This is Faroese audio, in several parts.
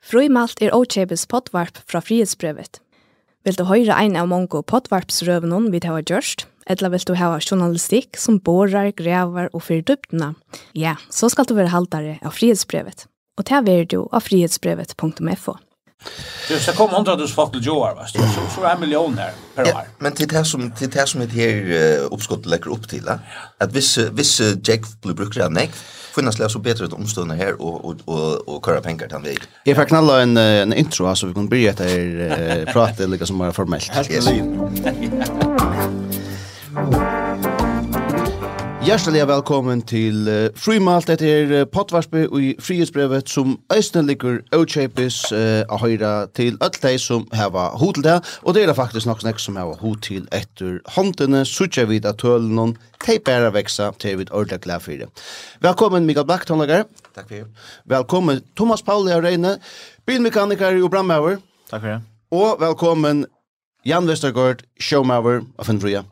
Frøymalt er Ochebes potvarp fra frihetsbrevet. Vil du høre ein av mange potvarpsrøvene vi har gjort, eller vil du ha journalistikk som borer, grever og fyrer dyptene? ja, så skal du være haltere av frihetsbrevet. Og til er du av frihetsbrevet.fo. Det ska komma hundra tusen folk till Joar va. Så så är miljon där per år. Men till det som till det som det här uppskott lägger upp till att viss viss Jack Blue brukar han nej. Finnas läs så bättre att omstående här och och och och köra pengar till väg. Jag fick knalla en en intro alltså vi kan börja ta er prata lika som bara formellt. Helt Hjertelig velkommen til uh, Frimalt etter uh, Pottvarsby og i frihetsbrevet som Øystein ligger Øykjøpis uh, av høyre til alle de som heva hod til det, og det er faktisk nok snakk som heva hod til etter håndene, sutja vid at tølen noen teipere veksa til vid ordelig glad for det. Velkommen Mikael Black, tannlager. Takk for det. Velkommen Thomas Pauli av Reine, bilmekaniker og brandmauer. Takk for det. Og velkommen Jan Vestergaard, showmauer av Fendria.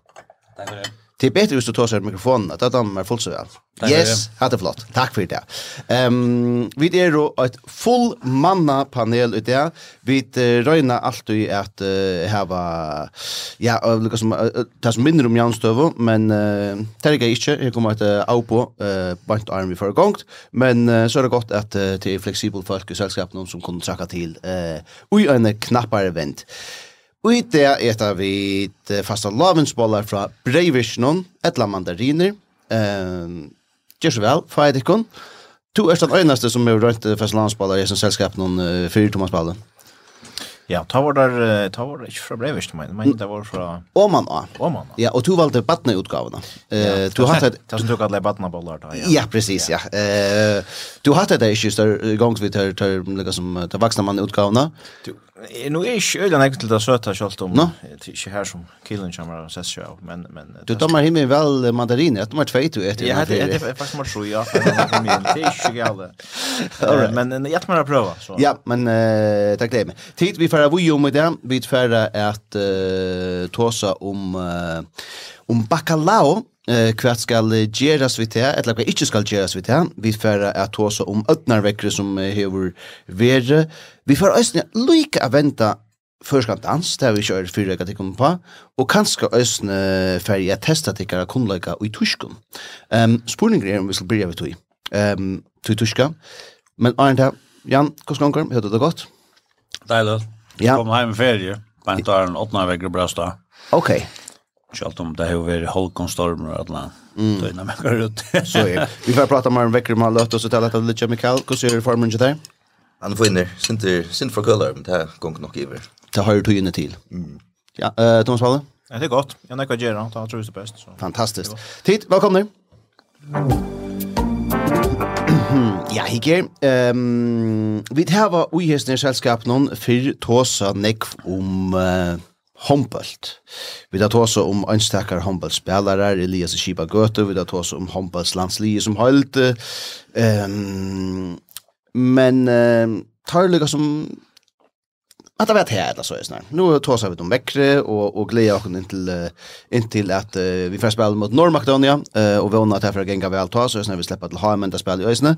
Takk for det. Det är bättre hvis du tar sig mikrofonen att de är fullt så väl. Yes, hade det flott. Tack för det. Ehm vi är då ett full manna panel ut där. Vi röna allt i att ha ja, olika som tas mindre om Janstövo, men uh, tärga inte. Jag kommer att av på eh bant arm för gångt, men så är det gott att det är flexibel folk i sällskapet som kan tracka till eh oj en knappare vent. Og i det etter vi fasta lavensbollar fra Breivisjonen, etla mandariner. Um, Gjør så vel, fa etikon. To er den øyneste som er rønt fasta lavensbollar i sin selskap noen uh, fyrir Thomas Ja, ta var der, ta var ikke fra Breivist, men, men det var fra... Åman, ja. Åman, ja. Ja, og du valgte badneutgavene. Ja, du hatt et... Det som du kallet badnebollar, da, ja. Ja, precis, ja. Uh, du hatt et ikke større gang vi tar, tar, liksom, tar vaksne mannutgavene. Du, nu er ikke øyne egentlig til det søte, selv om no? det er ikke her som killen kommer og sett seg av, men... men du dommer himmel vel mandariner, at nummer tveit du etter. Ja, det er faktisk mer tro, ja. Det er ikke gale right. Men jag tror man prova så. Ja, men eh tack det. Tid vi för vi om det, vi för att eh tåsa om om bacalao eh kvart skal gerast vi til, eller hva ikke skal gerast vi til. Vi fer at tosa om ødnarvekkri som hever verið. Vi får øysni líka at venta førskant dans, det har vi kjørt fyrre jeg tikkene på, og kanskje øsne fer jeg testa tikkere kunnleika i tuskun. Um, Spurninger er om vi skal byrja vi tog. Um, til tyska. Men Arne, Jan, hvordan ganger? Hørte du det godt? Deilig. Ja. Kom hjem i ferie. Bent har en åttende vekk i brøsta. Ok. Kjalt om det har vært holkonstormer og alle. Mm. Tøyna meg ut. så er Vi får prata med en vekker om han løtt oss og tala etter litt Mikael. Hvordan er formen til deg? Han får inner. Sint for køller, men det her gong nok iver. Det har du tøyene til. Ja, uh, Thomas Palle? Ja, det er godt. Jeg nekker å gjøre, da tror jeg det er best. Så. Fantastisk. Tid, velkommen. Mm. Ja, hikker. Um, vi tar ui hesten i selskap noen for tåsa nekv om uh, håndbølt. Vi tar tåsa om anstakar håndbøltspillere, Elias Kiba Gøte, vi tar tåsa om håndbøltslandslige som holdt. Um, men uh, tar lykka som att det vet här eller så är snart. Nu tar sig vi om veckre och och glädja oss in till att uh, vi får spela mot Nordmakedonia eh uh, och våna att därför gänga väl ta så när vi släpper till Haimen där spelar i Ösne.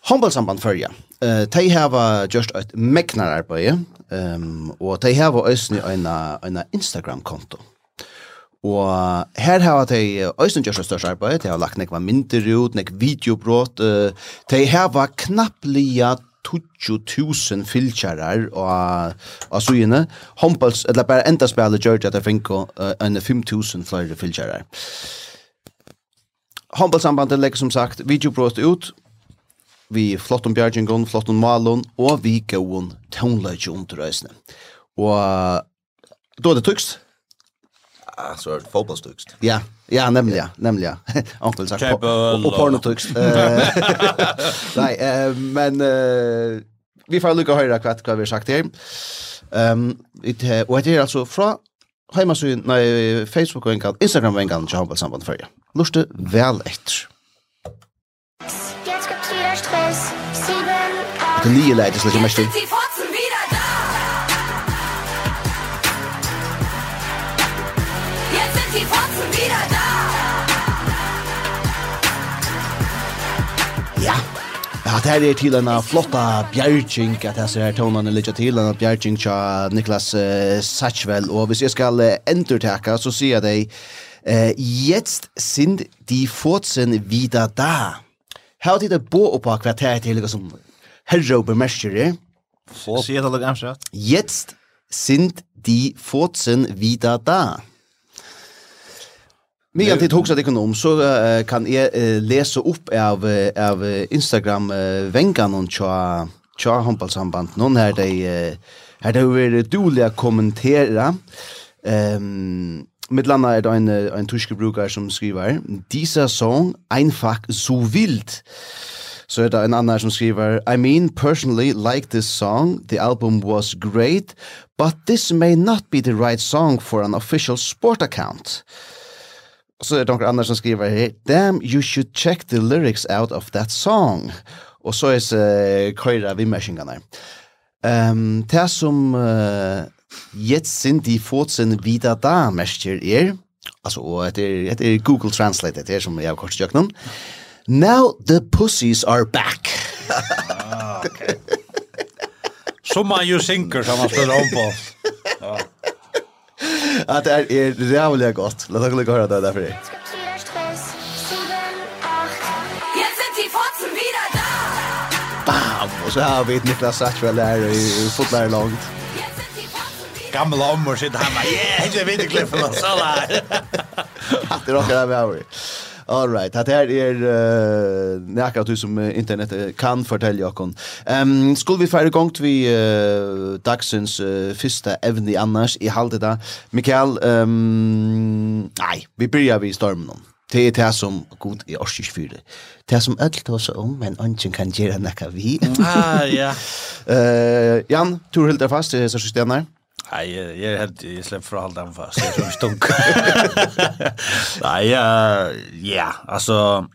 Handbollsamband förja. Eh uh, de har just ett mäknar arbete. Ehm um, och de har Ösne en en Instagram konto. Og her har de Øystein Gjørsson størst arbeid, de har lagt nekva myndir ut, nek videobrot, de har knapplia 20.000 fylkjarar og og så inne handballs eller bare enda spillet gjør at jeg fikk uh, en 5.000 flere fylkjarar. Handballsambandet legger som sagt videobrot ut vi flott om Bjergjengon, flott om Malon og vi gåon tonelage underrøsene. Og då er det tykst. Ah, så er det fotballstykst. Ja. Yeah. Ja, nemlig, ja, nemlig, ja. Onkel sagt og, og pornotux. Nei, eh men uh, vi får lykke å høre hva, hva vi har sagt her. Um, it, uh, og det er altså fra Heimasyn, nei, Facebook och enkelt Instagram och enkelt jag hoppas samband för er. Lustig väl efter. Jag ska killa stress. Sieben. Det nya läget är lite mäktigt. Ja, det her er til en flotta bjergjeng, at jeg ser her tonene litt til, en bjergjeng til Niklas uh, Satchvel, og hvis jeg skal uh, entertaka, så sier jeg deg, uh, jetzt sind die Fotsen wieder da. Her har tid å bo oppa hva det er til, liksom, herre og bemerskere. Sier det litt amskjøtt. Jetzt sind die Fotsen wieder da. Men tid hugsa det om så uh, kan jeg uh, lese opp av av Instagram uh, vengan og tja tja handballsamband. Någon her de her dei vil dåliga kommentera. Ehm um, med landa er det en en tysk som skriver dieser song einfach so wild. Så er det en annan som skriver I mean personally like this song the album was great but this may not be the right song for an official sport account. Uh, Så er det noen andre som skriver hey, damn you should check the lyrics out of that song. Och så är det köra vi mäskingarna. Ehm um, det som uh, jetzt sind die Fotzen wieder da mäscher er. Alltså og det etter Google Translate det er som jag kort jag någon. Now the pussies are back. ah, okay. Som man ju synker som man står om på. Ja. At det er rævlig godt. La dere lykke høre det derfor. Bam! Og så har vi Niklas Satchwell der i fotlærer langt. Gamla ommor sitter hemma. Yeah, jag vet inte klippen och sådär. Det råkar där vi All right. Det här är uh, näka du som internet kan fortälja okon. Ehm um, skulle vi färre gång vi uh, dagsens uh, första evne annars i halde där. Mikael, ehm um, nej, vi börjar vi stormen om. Det er det som god i årskis fyre. Det er som tar oss om, men ønsken kan gjøre nekka vi. ah, ja. uh, Jan, tur helt fast, det er så systemet jeg jag är helt jag släpp å holde dem fast. Jag tror stunk. Nej, ja, ja, alltså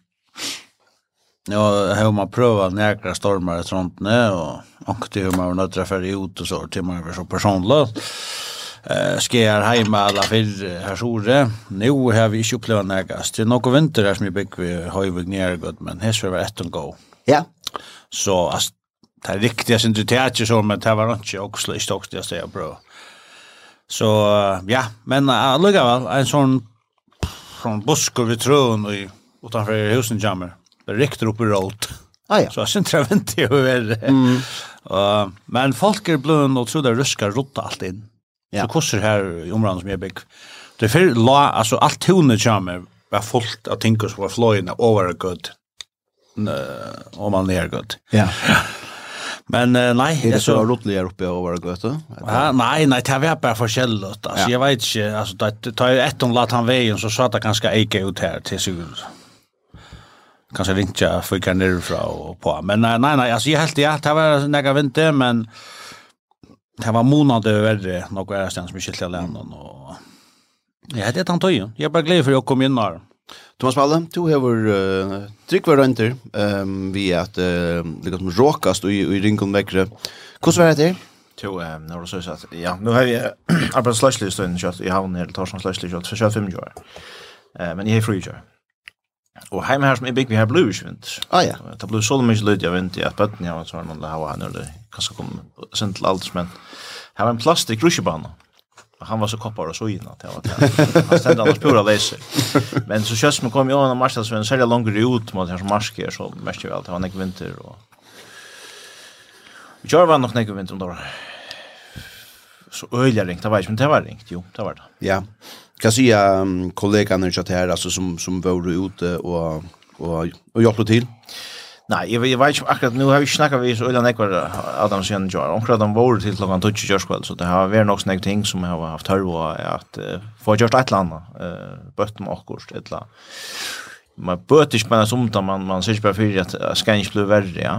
Nu har man provat näkra stormar och sånt og och har det nødt til å träffat ut og så til man er så personligt. Eh jeg hemma alla för her sore. Nu har vi ju opplevd näkra. Det er något vinter her som vi bygg vi Høyvig ju gott men här så var ett och gå. Ja. Så alltså det riktiga det du teater så men det var inte också i stock det säger bra. Så ja, men allikevel, en sånn från buskor vi tron och utanför husen jammer. Det riktar upp i rolt. Ah, ja. Så jag syns inte vänta ju är mm. uh, Men folk är blöna och tror det ruskar rotta allt in. Ja. Så kurser här i områden som jag bygg. Det är för la, alltså allt tonet jammer var fullt av tinker som var flöjna över gud. Uh, om man är gud. Ja. Men uh, nei, er det så rotlig her oppe over gøte? Ja, nei, nei, det var bare forskjellig. Altså, ja. jeg vet ikke, altså, det tar jo ett om lat han veien, så sa det ganske eike ut her til syvende. Kanskje ringte jeg for ikke nerfra og på. Men nei, nei, nei, altså, jeg helt ja, det var nega vinter, men det var måneder verre, noe er stedet som ikke til alene, og ja, det er den tøyen. Jeg er bare glad for å komme inn her. Mm Thomas Palle, du hever uh, tryggvar røynter um, vi at uh, liksom råkast i, i ringen vekkere. Hvordan var det til? Jo, um, når du sier at, ja, nå har vi arbeidet sløslig i stunden kjøtt i havnen her, tar sånn sløslig kjøtt, for kjøtt fem år. Uh, men jeg er fri kjøtt. Og heima her som jeg bygger, vi har blod ikke vint. Ah, ja. Det blod så mye lyd jeg vint i at bøtten jeg var sånn, og det har vært her, det kanskje kom sent til alders, men her var en plastik rusjebane. Mm han var så koppar och så innan att jag han ställde annars pura läser men så körs man kom ju och match så en sälja lång ut mot hans masker så mest ju allt han gick vinter och Vi kör var nog nägge vinter då så öliga ringt det var men det var ringt jo det var det ja. Kan säga um, kollegan när jag här alltså som som var ute och och och hjälpte till Nei, jeg, jeg vet ikke akkurat, nå har vi snakket vi så øyne ekvar Adam Sjøen Jar, omkring at han var til klokken 20 kjørskveld, så det har vært nok snakket ting som jeg har haft hørv og at uh, få gjort et eller annet, uh, bøtt med akkurat, et eller annet. Man bøter ikke bare som sumta, man, man ser ikke bare fyrir at uh, skal ikke bli verre, ja.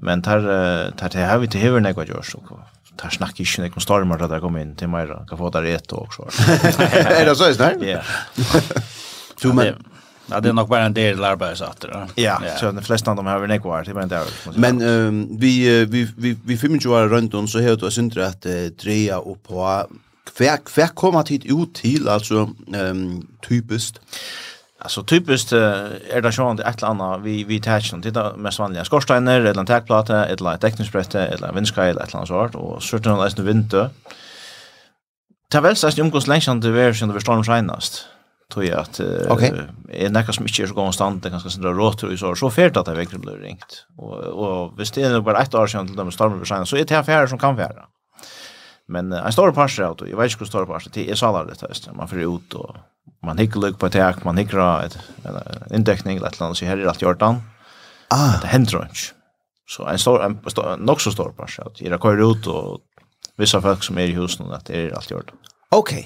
Men tar, uh, tar det har vi til hever nekva gjørs, og tar snakker ikke nekva stormer da jeg kom inn til meg, kan få det rett og så. Er det så, er det? Ja. Du, men, Ja, det är nog bara en del arbetsattor. Ja, ja. så de flesta av dem har vi nekvar, det är bara en del. Men um, vi, vi, vi, vi 25 år runt om så har du synder att uh, dreja och på hver, hver kommer tid ut till, alltså um, typiskt? Alltså typiskt uh, är det sånt ett eller annat vi vi tar täcker titta mest vanliga skorstenar eller en täckplata eller ett tekniskt brätte eller en vindskaj eller ett eller annat sort och certain läsna vinter. Ta väl så att umgås länge det vär som det förstår om skinast tror jag att okay. är näka som inte är så konstant det ganska sådär rått och så så färt att det verkligen blir ringt. Och och visst är bara ett år sedan till de stormen för sen så är det affärer som kan färra men en stor parser av det jag vet inte hur stor parser det är sallar det här man får ut och man hickar lugg på tak man hickar ett en intäckning eller något så här är allt gjort han ah. Det händer inte så en stor en nog så stor parser av det är ut och vissa folk som är i husen att det är allt gjort okej okay.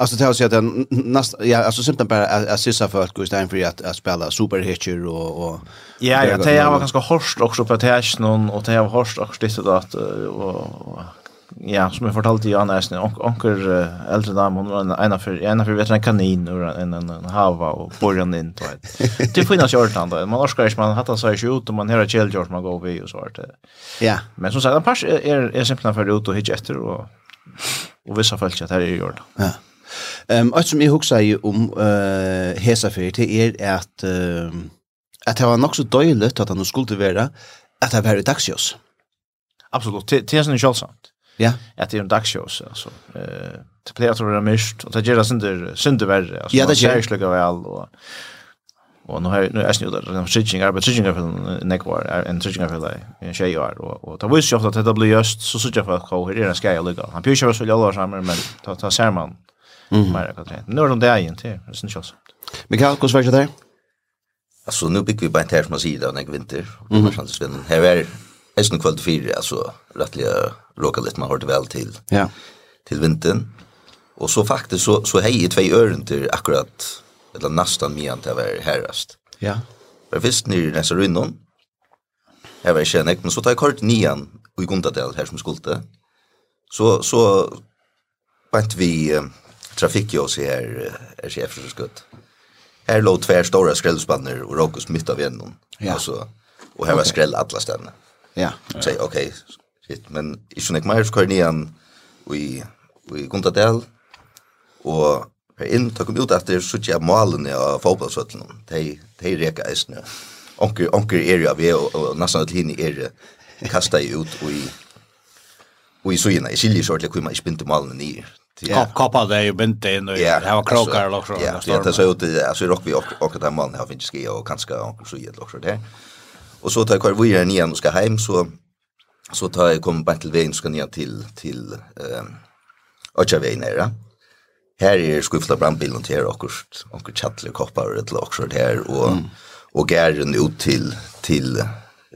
Alltså det har sett en nästa ja alltså simpelt bara att sissa för att gå istället för att, att spela superhitcher och och Ja, ja, det har var ganska hårt också på någon och det har hårt också det att och ja, som jag fortalte i Anna Esne, onker äldre dam, hon var ena för, ena för vet en kanin och en, en, en hava och borran in, du Det finns ju i då. man orskar inte, man hattar sig ut och man hör kjelgjort man går vi och så vart Ja. Men som sagt, en pers är, är, är för ut och hitch efter och, och vissa följt att här är gjort. Ja. Ehm um, som jag jeg husker om eh uh, Hesafer, det är att uh, att det var nog så dåligt att han skulle vara att det var i dagsljus. Absolut. det, det er sånn kjølsomt. Ja. Att det är en dagsjøs, alltså. Eh det pleier att vara mist, och det gjør det synder, synder verre. Altså, ja, det gjør. Man ser ikke vel, og... Och nu har nu är snurrar den stitching arbete stitching för neck är en stitching för det en tjej var och och det var ju ofta att det blir just så så jag för hur är det ska jag ligga han pjurar så jag låter men ta ta ser man Mm. Mer det. Nu är de där igen till. Det syns också. Mikael, hur svär det där? Alltså nu bygger vi bara inte här som man säger av när vinter. Mm. Man känns väl här är Eisen kväll till fyra, alltså rättliga råkar lite man har det väl till. Ja. Till vintern. Och så faktiskt så så hej i två ören till akkurat eller nästan mer än det var härrast. Ja. Jag visste ni nästa rundan. Jag vet inte, men så tar jag kort nian och i Gundadel här som skulte. Så, så bant vi trafikkjås her, er ikke efterskott. Her lå tver store skrellspanner og råkos midt av gjennom. Ja. Og, så, og her var okay. skrell alle stedene. Ja. Så jeg, ok, shit, men ikke nek mer, så kvar nian i, i Gundadel, og her inn, ta kom ut etter, så ikke jeg malene av fotballsvøttene. De, de reka eisne. Onker, onker er jo av jeg, og, og nesten alle henne er kasta jeg ut og i, og i sugina, i silje så ordentlig hvor man ikke begynte malene nir. Ja. Koppa det ju bente in och det var krokar eller så. Ja, det så ut alltså rock vi och och där man har finns ski och kanske och så ett också det. Och så tar jag kvar vidare nian och ska hem så så tar jag kom bara till vägen ska ner till till ehm Ochavein era. Här är skuffla brandbilen till och och chattler koppar ett också där och och gärden ut till till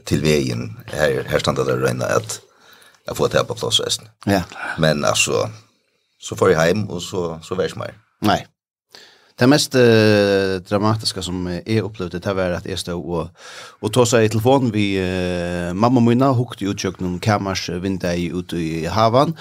till vägen här här stannar det rena att jag får det på plats resten. Ja. Men alltså så får jag hem och så så värs mig. Nej. Det mest uh, dramatiska som är er upplevt det var at jeg stod og, og tog seg i telefon vi uh, mamma og mina hukte ut köknum kammars vinda i ute i havan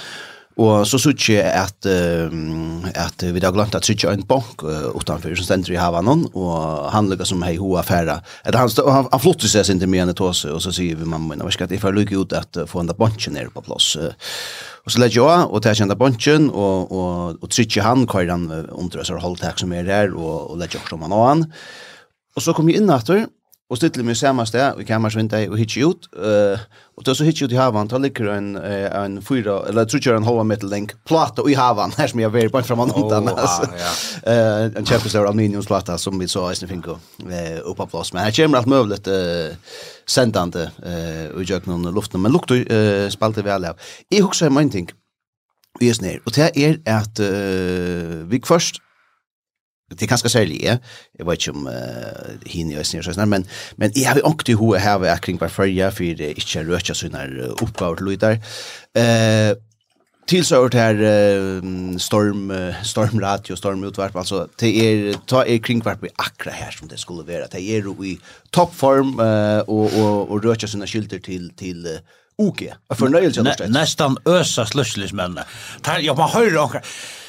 Og så såg jeg at, uh, at vi har glemt at sykje en bank uh, utanfor som stender i Havanon, og han lukket som hei hoa færa. Eller han, han, han flottet seg sin til meg enn tåse, og så sier vi mamma min, at jeg får lukke ut at uh, få en da banken nere på plass. Uh, Og så legger jeg og tar kjent av banken, og, og, og trykker han, kører han under oss og holdt her som er der, og, og legger jeg som han og han. Og så kom jeg inn etter, og stille meg samme sted i kammersvindet og hitje ut. Uh, og da så hitje ut i havan, da ligger en, en fyra, eller jeg tror ikke en halva meter lenk, plata i havan, her som jeg var bare framme undan. Oh, altså. ja. uh, en kjempestor aluminiumsplata som vi så i finko uh, opp av plass. Men her kommer alt møvlet uh, sendande uh, i jøkken luften, men lukter uh, spalte vi alle av. Jeg husker en ting, vi er snir, og det er at uh, vi først det är ganska särskilt, ja. Jag vet inte om uh, henne i Østen og sånn, men, men jag har jo ångt i hodet her ved akkurat hver førje, för det är inte rødt såna oppgaver till lyder. Uh, till så det här storm stormradio stormutvarp alltså det är ta er kring vart vi akra här som det skulle vara det är i toppform och och och röka sina skylter till till OK. Förnöjelse nästan ösa slusslismänna. Tar jag man hör och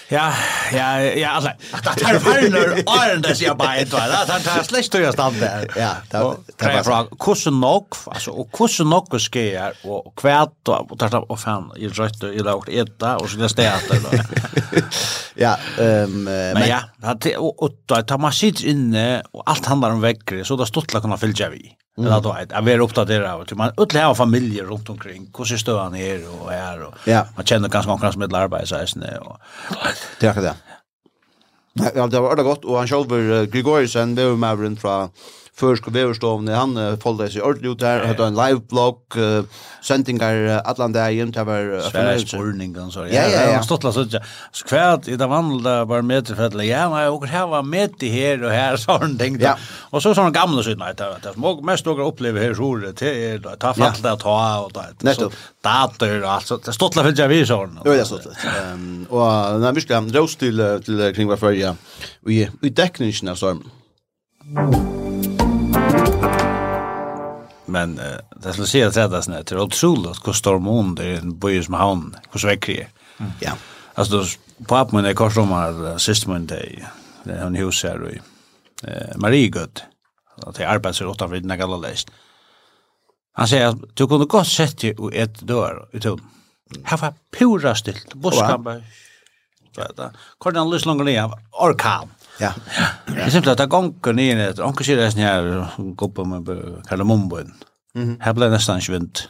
Ja, ja, ja, alltså. Det är färger och det ser bara ett va. Det tar släst tror jag stann där. Ja, det var från kusse nog, alltså och kussen nog ska jag och kvärt och där och fan i rött i där och äta och så nästa äta då. Ja, ehm men ja, det och då tar man sitt inne och allt handlar om väggre så då stottla kunna fylla vi. Mm. Eller då att jag vill uppdatera och typ man ödle har familjer runt omkring. Hur ser stöan här och är och ja. man känner ganska många som ett arbete så här och det är det. Nej, det var det gott och han själv Grigorisen det var Mavrin från og veverstovne, han uh, foldet seg ordentlig ut her, hadde en live-blogg, uh, sendinger uh, alle andre hjem, det var... Uh, Sværsporningen, så ja, ja, ja. Stått la sånn, så kvært, i det vandla var med til fredelig, ja, men og her var med til her og her, sånn ting Ja. Og så sånne gamle siden, nei, det som mest dere opplever her så det er ta fatt det ta, og det Nettopp. Dater og alt, så det stått la finnes jeg vi sånn. Jo, det er stått la. Og det er virkelig en råst til kring hver førje, og i dekningen av stormen. Thank. Men eh, det skulle se att det är det är otroligt hur storm hon det är en by som han, hur sväcker det Ja. Alltså då, pappa min är korsdomar, sista min det är en hus här i eh, Marie Gud att Det arbetar arbetsrör åtta vid när galla läst. Han säger att du kunde gott sett dig och ett dörr i tunn. Här var pura stilt, buskan bara... Kornan lyssnar långt ner, orkan. Ja. Det syns att det gånger ni är det. Onkel ser det här gå på med kardamombo. Mhm. Här blir nästan svint.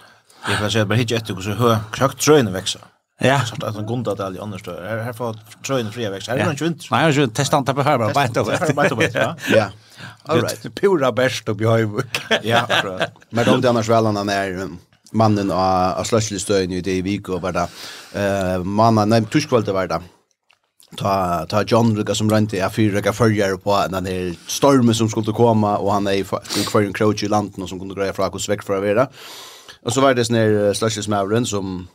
Jag får säga bara hit efter så hör krakt tröna växa. Ja. Så att en gunda att alla andra stör. Här får tröna fria växa. Här är det inte. Nej, jag vill testa inte på här bara bara inte. Ja. Ja. All right. Det Pura bäst upp i Höjvik. Ja, Men de där annars välarna när mannen av slösslestöjen i det i Vik och var det. Eh, mannen, nei, tuskvalde var det ta ta John Luca som rent är fyra veckor följer på den här stormen som skulle komma och han är i kvar en crouch i landet och som kunde greja fra hos sväck för att vara. Och så var det sån här slashes Mavren som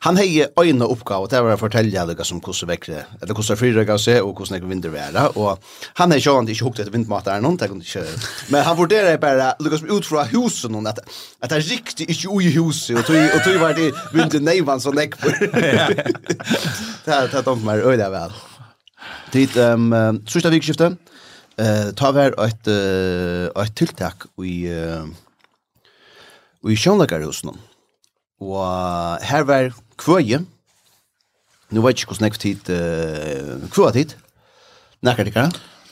Han hei øyne oppgave, det var å fortelle deg som hvordan vekkere, eller hvordan fyrrøyga seg, og hvordan jeg vinter være, og han hei sjåan ikke hukt etter vindmat er noen, ikke, men han vurderer bare, lukka som ut fra husen, at, at det er riktig ikke ui i huset, og tog, og tog var det vinter neivan som nekper. det er tatt om meg øyne vel. Tid, um, sørste vikskiftet, uh, ta vær et, uh, et tiltak i, uh, i sjånleggerhusen, og her var kvøje. Nu vet jeg ikke hvordan jeg tid uh, kvøa tid. Nekker det ikke?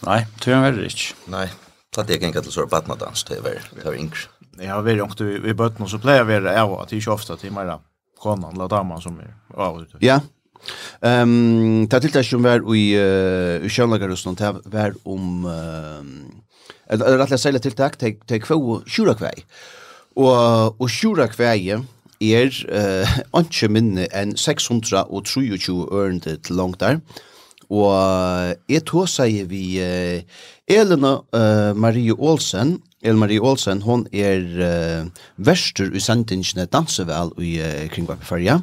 Nei, tror er veldig ikke. Nei, det er ikke enkelt å svare badnadans, det er veldig, det er yngre. Jeg har vært ungt i bøtten, og så pleier jeg å være av at det ikke ofte til meg konan, eller damen som er av og Ja, Um, ta till det som var i i Sjönlagarustan det var om eh rättare sagt till tack till två sjura kväg. Och Og, og kväg er uh, ikke minne enn 623 ørende til langt der. Og jeg tog seg vi uh, Elena uh, Marie Olsen, Elena Marie Olsen, hon er uh, verster i sendingene dansevel i uh, Kringvarpeferja.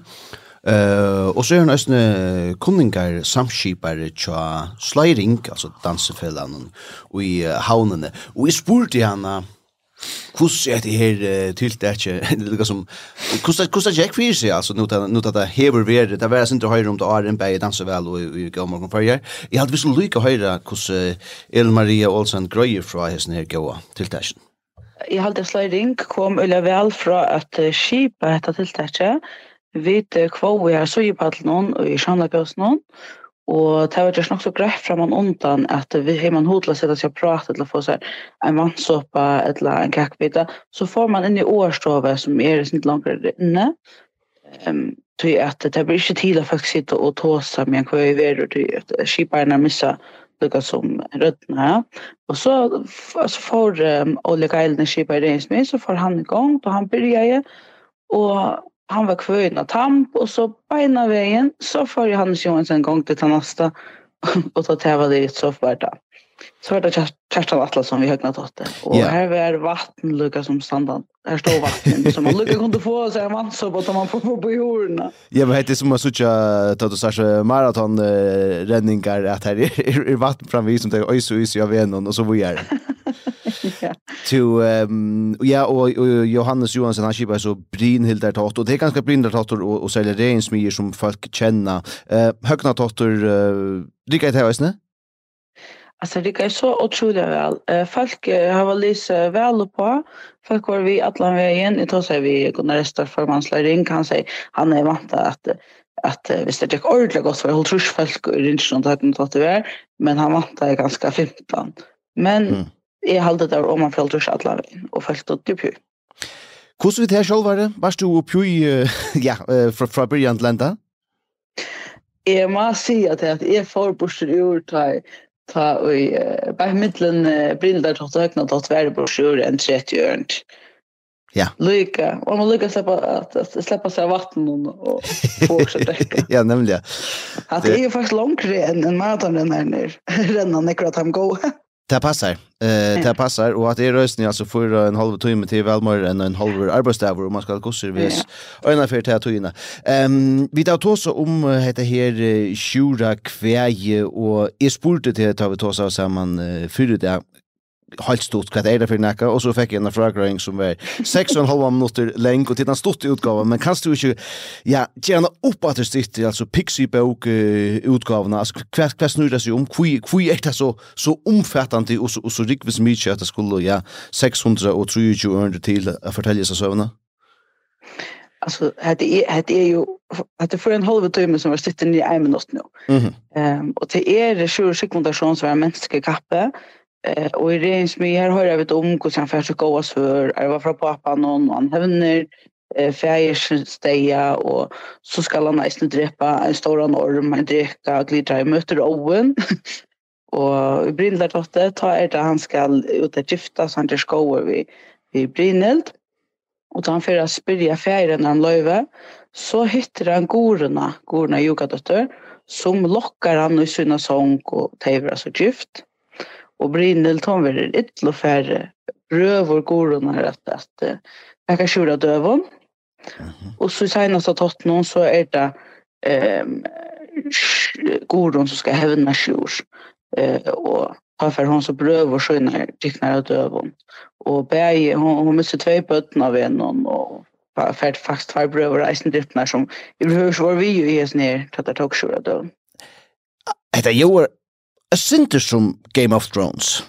Uh, og så er hun æsne kunningar samskipar tja sliding, altså dansefellene, og i uh, havnene. Og jeg spurte henne, Kus er det här till det inte lika som kus kus Jack Fish ja alltså nu nu det hever vi det var inte høyre om det er en bäj dansa väl och vi går morgon för jag. Jag hade visst lykke høyre kus El Maria Olsen Greyer fra hesten her gå till det. Jag hade sliding kom eller väl från att skipa detta till det. Vit kvå vi har så i paddeln och i sjanla gåsen Og det var just nok så greit fra man undan at vi har man hodla seg til å prate eller få seg en vannsåpa eller en kakbita, så får man inn i årstove som er litt langere inne. Um, tog at det blir ikke tid å faktisk sitte og tåsa med en kvøy ved og at skiparna missa lukka som rødna. Og så, så får um, Ole Geilen i skipar i så får han i gang, og han byrja i, og han var kvöjna tamp och så beina ena vägen så får jag Hannes Johansson en gång till Tanasta och ta tävla det i ett soffvärda. Så var det Kerstan Atla som vi högna åt det. Och yeah. här var vattenlucka som standard. Här står vatten som man lukka kunde få sig en vansop och man får på på jorden. Ja, men det är som att sucha ta du säger maratonräddningar att här är vatten framvis som det är öjs och öjs i avenen och så vidare. to ehm ja, og och Johannes Johansen han skipar så Brynhildar Tattor. Det er ganske Brynhildar Tott og og säljer regnsmyr som folk känner. Eh, Høgna Tott eh, dricker ett här, visst Alltså det är så otroligt väl. Eh folk har väl lyse väl på. Folk var vi alla vägen. Jag tror så vi Gunnar Restor för manslöring kan säga han är vant att att visst det gick ordentligt gott för jag tror folk runt runt att det var men han vant ganska 15. Men jeg halde det om man følte oss alle veien, og følte det pjøy. Hvordan vi her selv var det? Varst du pjøy, ja, fra, fra byrjan til enda? Jeg må si at jeg får borser ur til ta og bei mittlen brindar tot høgna være væri ur enn 30 ørnt. Ja. Lykke. Og man lykke släppa att släppa sig vatten och fortsätta dricka. ja, nemlig. Att det är ju faktiskt långt än en maraton den här nu. Rennan är klart han går. Det passar. Eh, det passar och att det är rösten alltså för en halv timme till välmor än en halv arbetsdag och man ska gå service. Och för det tog innan. Ehm vi tar tås om heter här Shura Kväje och är spurte till att ta vi tås samman för det helt stort hva er det for nekka, og så fikk jeg en fragrøring som var 6,5 minutter lenge, og til den stort utgave, men kan du ikke, ja, gjerne opp at det styrt, altså Pixie-bok uh, utgavene, altså hva, hva snur det seg om, hva er det så, så omfattende, og så, og så rikvis mye at det skulle, ja, 623 ørende til å fortelle seg søvnene? Alltså det är det är ju att det för en halv timme som var sitter i en minut nu. Ehm och det är det 20 sekunder som var mänsklig kappe Eh, och i regeringsmy här har jag vet om hur sen färs gå gås för. Jag var från pappa någon och han hävner eh, färger steja och så ska han nästan dräpa en stor orm, en dräka och glidra i möter Owen. och Brindlar dotter tar er det han ska ut att gifta så han där skåor vi, vi Brynhild. Och han för att spyrja färgen han löve så hittar han gorna, gorna yogadotter som lockar han i sina sång och tävlar så gift og Brynil tom vill det ytlo färre rövor går at att att jag kan skjuta dövon. Og så senast att tatt noen så er det um, Gordon som skal hevna sjur. uh, og ta for hon så bröv och sköna tycknar att dövon. Och bäj hon hon måste tvei bøtten av en og fært fast två bröv och reisen driftnar som i hur var vi jo i ner tatar tog sjura døvon. Detta gör er sinter som Game of Thrones?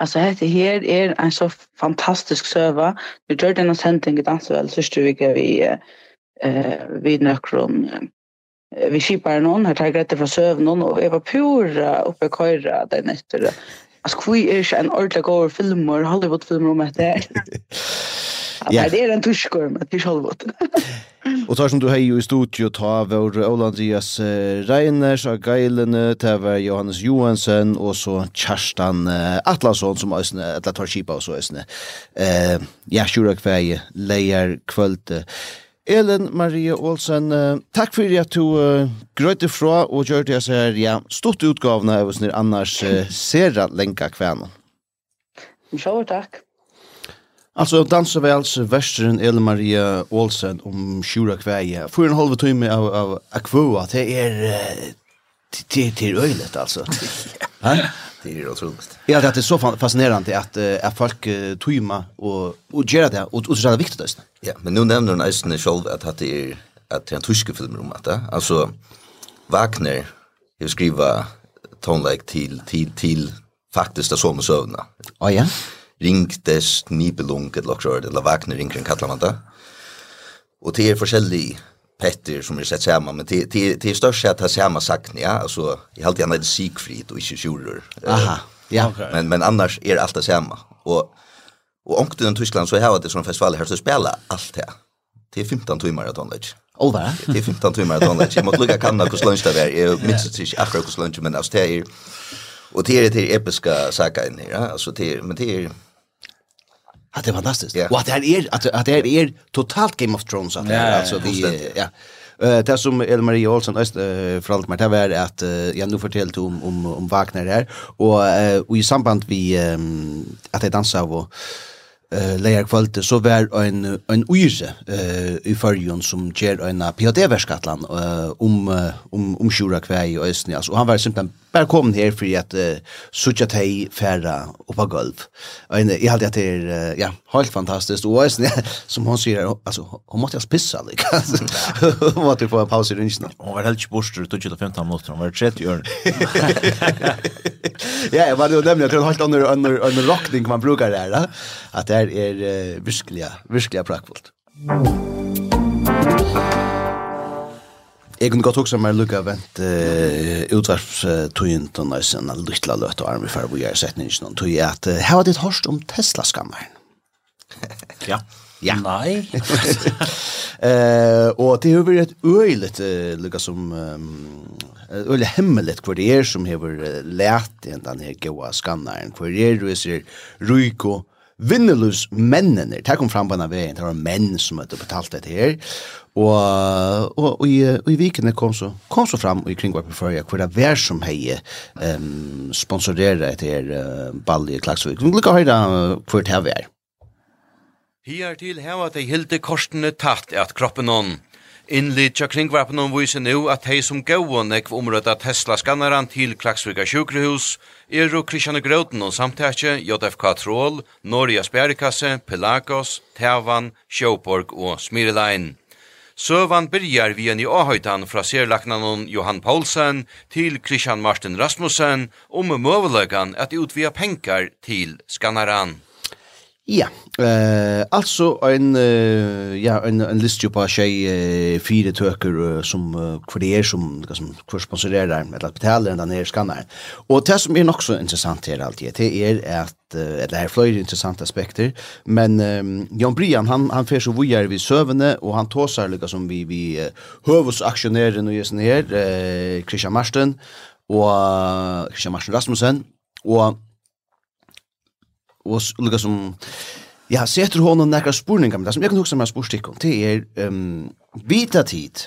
Alltså hette her er en så fantastisk søva. Vi gjør denne sending i Dansevel, sørste vi vi eh, vi nøkron vi skipar noen, her tar grette fra søvn og jeg var pura oppe i køyra den etter. Altså, hvor er ikke en ordentlig god filmer, Hollywood-filmer om etter? Ja. Det är en tuskor, men det är självåt. Och tar som du hej i studio ta vår Ola Andreas Reiners av Geilene, ta var Johannes Johansen och så Kerstan Atlasson som är ett tar kipa och så är Eh ja, sjura kväje leier kvölte. Ellen Marie Olsen, uh, takk fyrir at du uh, grøyte fra og gjør det jeg ja, stort utgavna av oss nir annars uh, sera lenka kvæna. Sjå, takk. Alltså dansevels versteren Ellen Maria Olsen om Sjura Kväje. For en halv time av av Aqua det är till till öjlet alltså. Ja. Det är otroligt. Ja, det är så fascinerande att att folk tyma och och göra det och och så är det viktigt alltså. Ja, men nu nämner hon Eisen själv att det är att det är en tyske film om det. Alltså Wagner jag skriva tonlike till till till faktiskt det som sövna. Ja ja ringtes nibelung eller också eller Wagner ringkring kallar man det. Och det är forskjellig Petter som är sett samman men det det det är störst att ha samma sagt ja alltså jag hade gärna Siegfried och inte Schuler. Aha. Ja. Okay. Men men annars är det samma och och åkte den Tyskland så har det som festival här så spela allt det. Det är 15 timmar att anlägga. Olva. Det är 15 timmar att anlägga. Jag måste lucka kanna hur lunch det är. Jag minns inte akkurat hur lunch men alltså det är Och det är det episka saker in ja. Alltså det men det är Ja, det är fantastiskt. Yeah. Och att det här är att, att det här är totalt Game of Thrones att det alltså vi ja. Eh det som Elmarie Marie Olsson öst uh, för allt mer det var att uh, jag nu fortällt om om om Wagner här och uh, och i samband vi um, att det dansar och eh lejer kvalt så var en en uise eh i förjon som ger en PhD-verskatlan om om om sjura kväi i östni alltså han var simpelt bare kom her for at uh, suttja teg færa oppa gulv. Og jeg hadde at det er, uh, ja, helt fantastisk. Og også, som hun sier, altså, hun måtte jeg pissa, like. hun måtte få en pause i rynsene. Hun var helt ikke borster, 20-15 minutter, hun var 30 år. ja, jeg var jo nemlig, jeg tror en helt under, under, under rockning man brukar det her, at det er uh, virkelig, virkelig prakkfullt. Mm. Jeg kunne godt huske meg lukka vent uh, utvarpstøyen til nøysen en lytla løt og arme for hvor jeg har sett nysgen og tøy at uh, her var ditt hørst om Tesla-skammeren. ja. Ja. Nei. eh, og det har vært et øyelig uh, lukka som um, øyelig hemmelig hvor det er som har lært i denne gode skannaren, hvor det er du ser Ruiko og vinneløs mennene. Det kom fram på en av veien, det var menn som hadde betalt dette her. Og, og, og, i, og i vikene kom så, kom så fram i kringvar på førja hvor det var som hei um, sponsorere etter uh, ball i Klagsvik. Vi lukker høyda hvor det var. Hier til heva de hilde korsene tatt at kroppen hon. Innlitja kringvarpen om viser nu at hei som gau nekv omrødda Tesla-skanneren til Klagsvika sjukrehus, Ero Kristianne Grøten og samtætje JFK Troll, Norja Spjerikasse, Pelagos, Tavan, Sjåborg og Smirelein. Søvan byrjar vi en i åhøytan fra serlaknanon Johan Paulsen til Christian Martin Rasmussen om møvelegan at utvia penkar til skannaran. Ja, eh alltså en uh, ja en en lista på sig eh, fyra töker som uh, för det är som som kurssponsorerar eller betalar den här skannaren. Och det som är också intressant här alltid det är att uh, det är flera intressanta aspekter men um, Jan Brian han han för så vidare vi sövne och han tåsar lika som vi vi hövusaktionären och just ner eh, Christian Marsten och Christian Marsten Rasmussen och och lika som Ja, setter honom nekra spurningar, men det som jeg kan huske med spurstikken, det er um, vita tid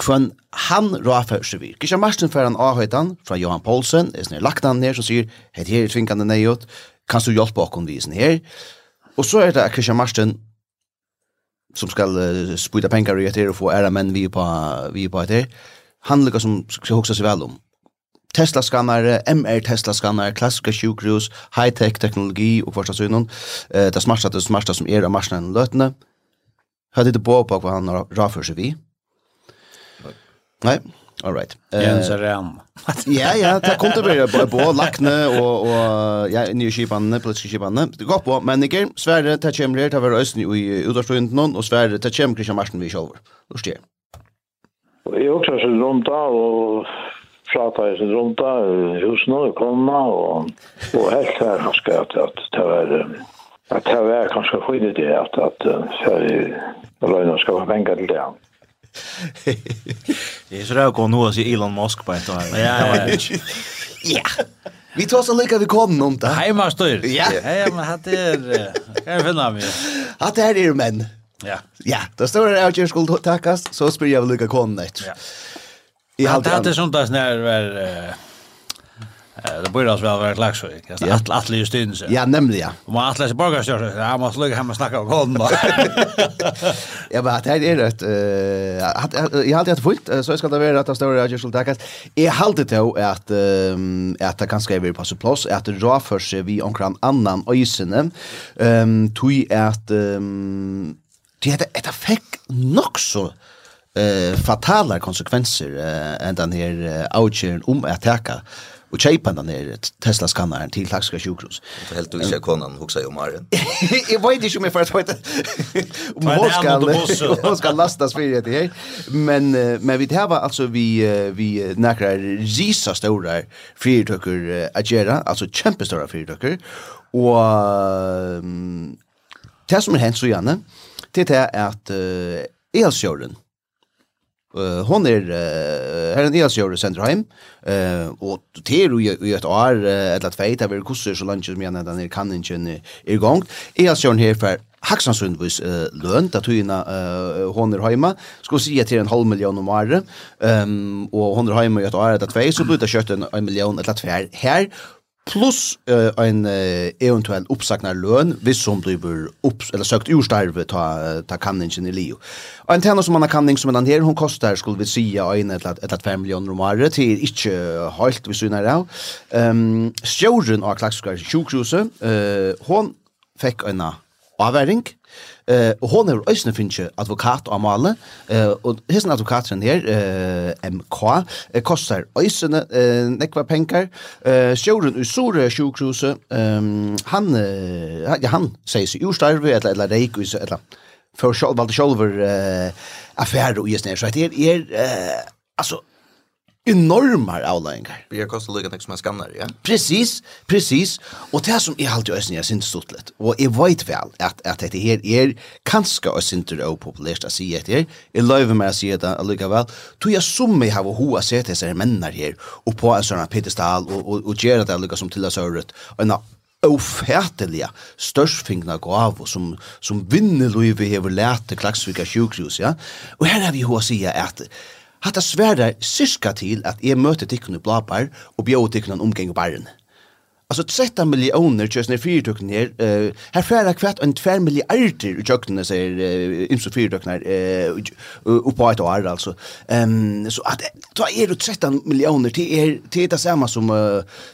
kvann han rafa vir. Kisha Marsten fer han avhøytan fra Johan Poulsen, er sånn lagt han ned som sier, heit her er tvingande neiot, kan du hjelpe okkon vi sånn her? Og så er det Kisha Marsten som skal uh, spyta penger i etter og få æra menn vi på, vi på etter. Han lukka som skal hoksa seg vel om. Tesla-skannare, MR-Tesla-skannare, klassiska sjukhus, high-tech-teknologi och första synen. Eh, det smartaste det smartaste som är av marsnaden lötande. Hade det på på vad han har raför sig vi. Nej, all right. Jens Ram. ja, ja, det kom det börja på, på lakne och, och ja, nya skipene, politiske skipene. Det går på, men ikke, sverre, det kommer det här var østen i utårstående noen, och sverre, det kommer Christian Marsen vi själva. Då styr. Jag också rundt av og prata i sin runda, husene og kona, og, og helt her ganske at, at det var at det var kanskje fin det at, at Sverige og Løyna skal være penger til det. Det är så där går nu nå Elon Musk på ett år. Ja, ja, ja. Vi tar så lika vi kom om det. Hei, Marstor. Ja. Hei, men det är Hva er finna Att det är er män. Ja. Ja, då står det att jag skulle tackas så spyr jag vel lika konet. Ja i allt det hade sånt där när var det borde alltså väl vara Klaxvik. Det är att att just in så. Ja, nämligen. ja Och man att läsa borgarstjärn. Ja, man slog hem och snacka om golden. Ja, men att det är rätt eh jag hade det fullt så ska det vara att det står jag skulle tackas. Jag hade det att att det kan skriva på plats att det drar för sig vi omkring annan ösene. Ehm tui att ehm Det heter, ett effekt nog så eh fatala konsekvenser eh än den här outchen om att attacka och chepa den här Tesla skannaren till taxiska sjukhus. Det helt och inte konan huxar om Maren. Jag vet inte om jag får att om hon ska hon ska lastas för det här. Men men vi det var alltså vi vi näkrar risa stora fyrtöcker att göra alltså kämpestora fyrtöcker och det som är hänt så gärna det är att elsjören Uh, hon er uh, her en dels gör i Senderheim uh, og det är ju i et år uh, eller två där vi kursar så langt som gjerne när den er inte är igång. Dels gör här för Haxansundvis uh, løn, da tøyna uh, hon är hemma ska se till en halv million om året. Um, og hon er heima i et år eller två så blir det kjøtt en, en miljon eller två her, plus uh, en uh, eventuell uppsagnar lön hvis som blir upp, eller søkt urstarve ta, ta kanningen i Leo. Och en tjener som man har kanning som den här hon kostar skulle vi säga en eller et 5 miljoner om året, till inte helt vi syner av. Um, Sjøren av Klagskar sjukhuset, uh, hon fick en avværing, Eh uh, hon er ösnen finche advokat och male. Eh uh, og hesin advokaten her eh uh, MK uh, kostar øysne uh, nekva pengar Eh uh, sjóren sore sjukruse. Ehm um, han uh, ja han seier seg urstarve eller eller reikus eller for sjølv valde sjølver eh affær og just när så det är eh alltså altså enorma avläggar. Det kostar lika mycket som en skannare, ja. Precis, precis. Och det som är alltid ösning, jag syns stort lätt. Och jag vet väl att att det här är kanske ösn inte det opopulärt att säga det. Jag löver mig att säga det lika väl. Då jag som mig har hoa sett det här männar här och på en sån här pedestal och och och gör det lika som till oss öret. En ofärtliga störstfingna gav som som vinner Louis vi har lärt till Klaxvika sjukhus, ja. Och här har vi hoa säga att Hatta sværa syska til at jeg møter tikkun i blabar og bjóð tikkun omgeng og barren. Alltså 13 miljoner just när fyrtöknen ner. eh här färra kvart en 2 miljarder i jöknen säger eh inso ner uh, uppe ett år alltså. Ehm så att då är det 13 miljoner till är till det samma som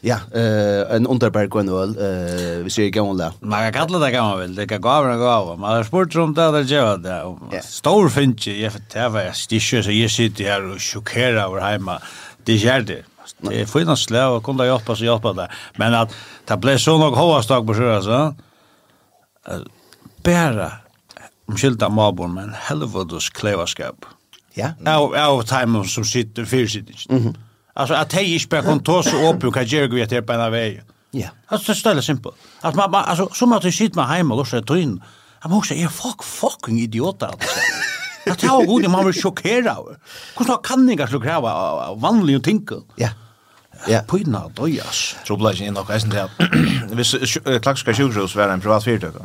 ja eh en underberg och en öl eh vi ser gamla. Man kan kalla det gamla väl det kan gå av och gå av. Man har spurt om det där gör det. Stor finch jag för det var jag så jag sitter här och chockerar över hemma det gjør det. Det er fina slag og kunne hjelpe så hjelpe det. Men at det ble så nok hovastak på sjøen, så bare omkyld av mabon, men helvedes klevaskap. Ja. Av, av time som sitter, fyrsitt. Mm -hmm. Alltså att hej inte bara kon tås och upp och kan jag vet det på en väg. Ja. Alltså det ställer simpelt. Att man alltså som att du sitter med hemma och så tror in. Jag måste jag fuck fucking idiot alltså. Jag tror god man var chockerad. Hur kan ni kanske kräva vanliga ting? Ja. Ja. Pojna dojas. Trubbla ikke inn og eisen til at hvis Klakska sjukhus var en privat fyrtøk,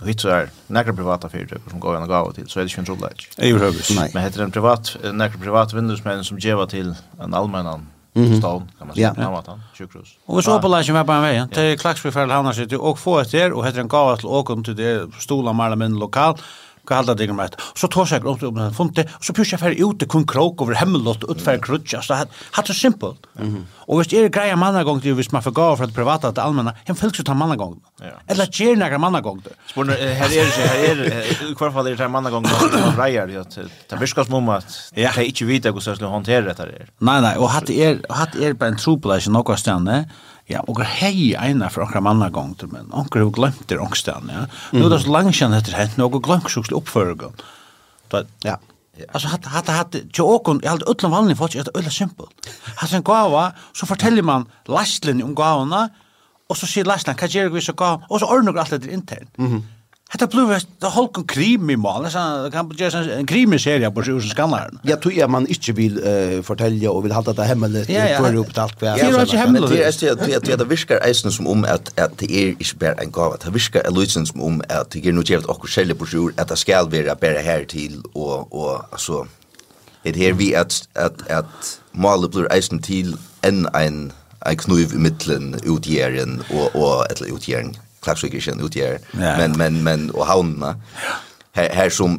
og hitt så er nekker privata fyrtøk som går en gav til, så er det ikke en trubbla ikke. Jeg gjør høyvis. Men heter en privat, nekker privat vindusmenn som gjeva til en allmennan stån, kan man säga, Hamatan, sjukhus. Og hvis så på med på en vei, til Klaxby för Hamnar sitter och få etter, og heter en gav til åkom til det stola marla min lokal Hva halda det med det? Så tar jeg opp om den funte, og så pusher jeg ferdig ut til kun krok over hemmelott, utfær krutja, så det er så simpelt. Og hvis det er greia mannagong til, hvis man får forgav fra det privata til allmenna, hen fylks ut av mannagong. Eller gjer nekra mannagong. Spurner, her er det, her er, i hvert fall er det mannagong som mannagong, reier, det virka som om at det er ikke vite hvordan jeg skal håndtere dette her. Nei, nei, og hatt er, hatt er bare en tro på det, ikke Ja, og hei eina for okra manna gong til men okra har glemt det ångstan, ja. Nå er det så langt kjenn etter hent, og glemt sjukslig oppførgen. Ja. Altså, hatt, hatt, hatt, hade åkon, jeg hade utlom vanlig folk är øyla simpel. Hatt en gava, så forteller man lastlen om gavana, og så sier lastlen hva jag vi så gav, og så ordnar alt det internt. Mhm. Hetta blue er the whole cream i mål, så kan på just en cream serie på sjusen skannar. Ja, tror jag man inte vill uh, fortälja och vill hålla det hemligt för upp allt kvar. Ja, det är hemligt. Det är det att det viskar eisen som om att att det är inte bara en gåva. Det viskar illusions som om att det ger något jävligt och själva på sjur att det ska vara bara här till och och alltså det här vi att att att målet blir eisen till en en en knuv i mittlen utgjeren og, og etter utgjeren klappsvikirken ut här. Ja. Men, men, men, og havnene, her, her som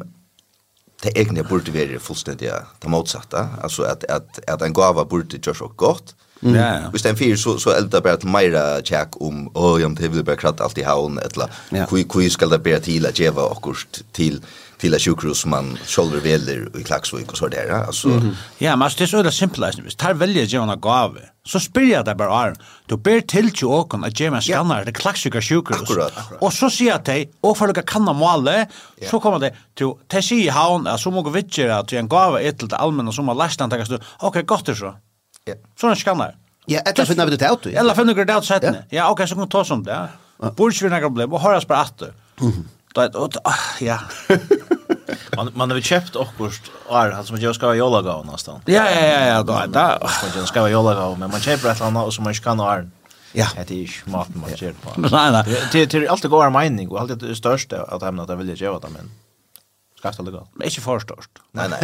det egentlig burde være fullstendig det motsatte, altså at, at, at en gava burde gjøre så godt, Mm. Ja, ja. Hvis en fyr så, så eldar bara til meira tjekk om åh, oh, ja, det vil bare kratt alt i haun, etla, ja. kui, kui skal det bare til at djeva okkurs til till sjukhus man själv väljer i Klaxvik och så där alltså mm -hmm. ja men det är så det simpla är tar välja ge några gåva så spyr jag det bara är du ber till ju och att ge mig skannar det Klaxvik sjukhus akkurat och så ser jag dig och för att kanna måle så kommer det till Tessi haun så måste vi ge att en gåva ett till allmänna som har läst antagas du okej gott det så ja så en skannar Ja, etter finner vi det ut. Eller finner vi det ut settene. Ja, ok, så kan vi ta oss om det. Bortsvinnar kan bli, og høres bare atter då ja. man man har köpt också är han som jag ska vara jolla gå nästan. Ja ja ja ja då där. Man ska vara jolla gå men man köper ett annat som man kan ha. Ja. Det är ju mat man köper på. Nej nej. Det det alltid går mening och alltid det största att hämna att jag vill göra det men skaft det galt. Men ikke for størst. Nei, nei.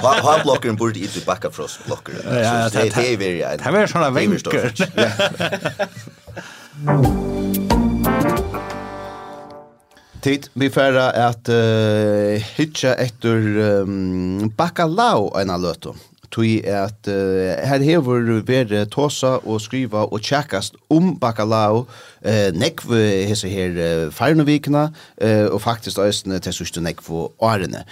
Håndblokkeren burde ikke bakka for oss blocker. Ja, det er veldig... Det er veldig sånne venker. Tid, vi færa at uh, hitja etter um, bakalau eina løtu. Tui at uh, her hevur veri tåsa og skriva og tjekkast om bakalau uh, nekv hese her uh, farnovikna uh, og faktisk æsne til sørste nekv årene.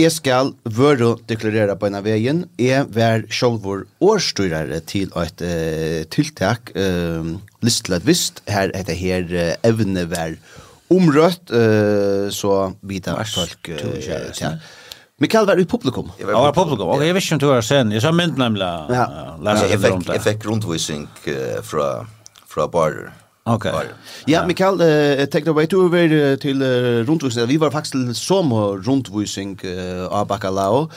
Jeg skal vøre deklarere på en av veien. Jeg var sjølvor årstyrere til et uh, tiltak, uh, listelett visst, her heter her uh, evnevær omrøtt, uh, så blir det folk uh, Mikael var i publikum. Jag var i publikum. Och jag visste inte hur jag sen. Jag sa mynd nämligen. Ja. Läsa jag fick jag fick rundvisning från från barer. Okej. Ja, Mikael, uh, take it away to over uh, rundvisning. Vi var faktiskt till sommar rundvisning av Bacalao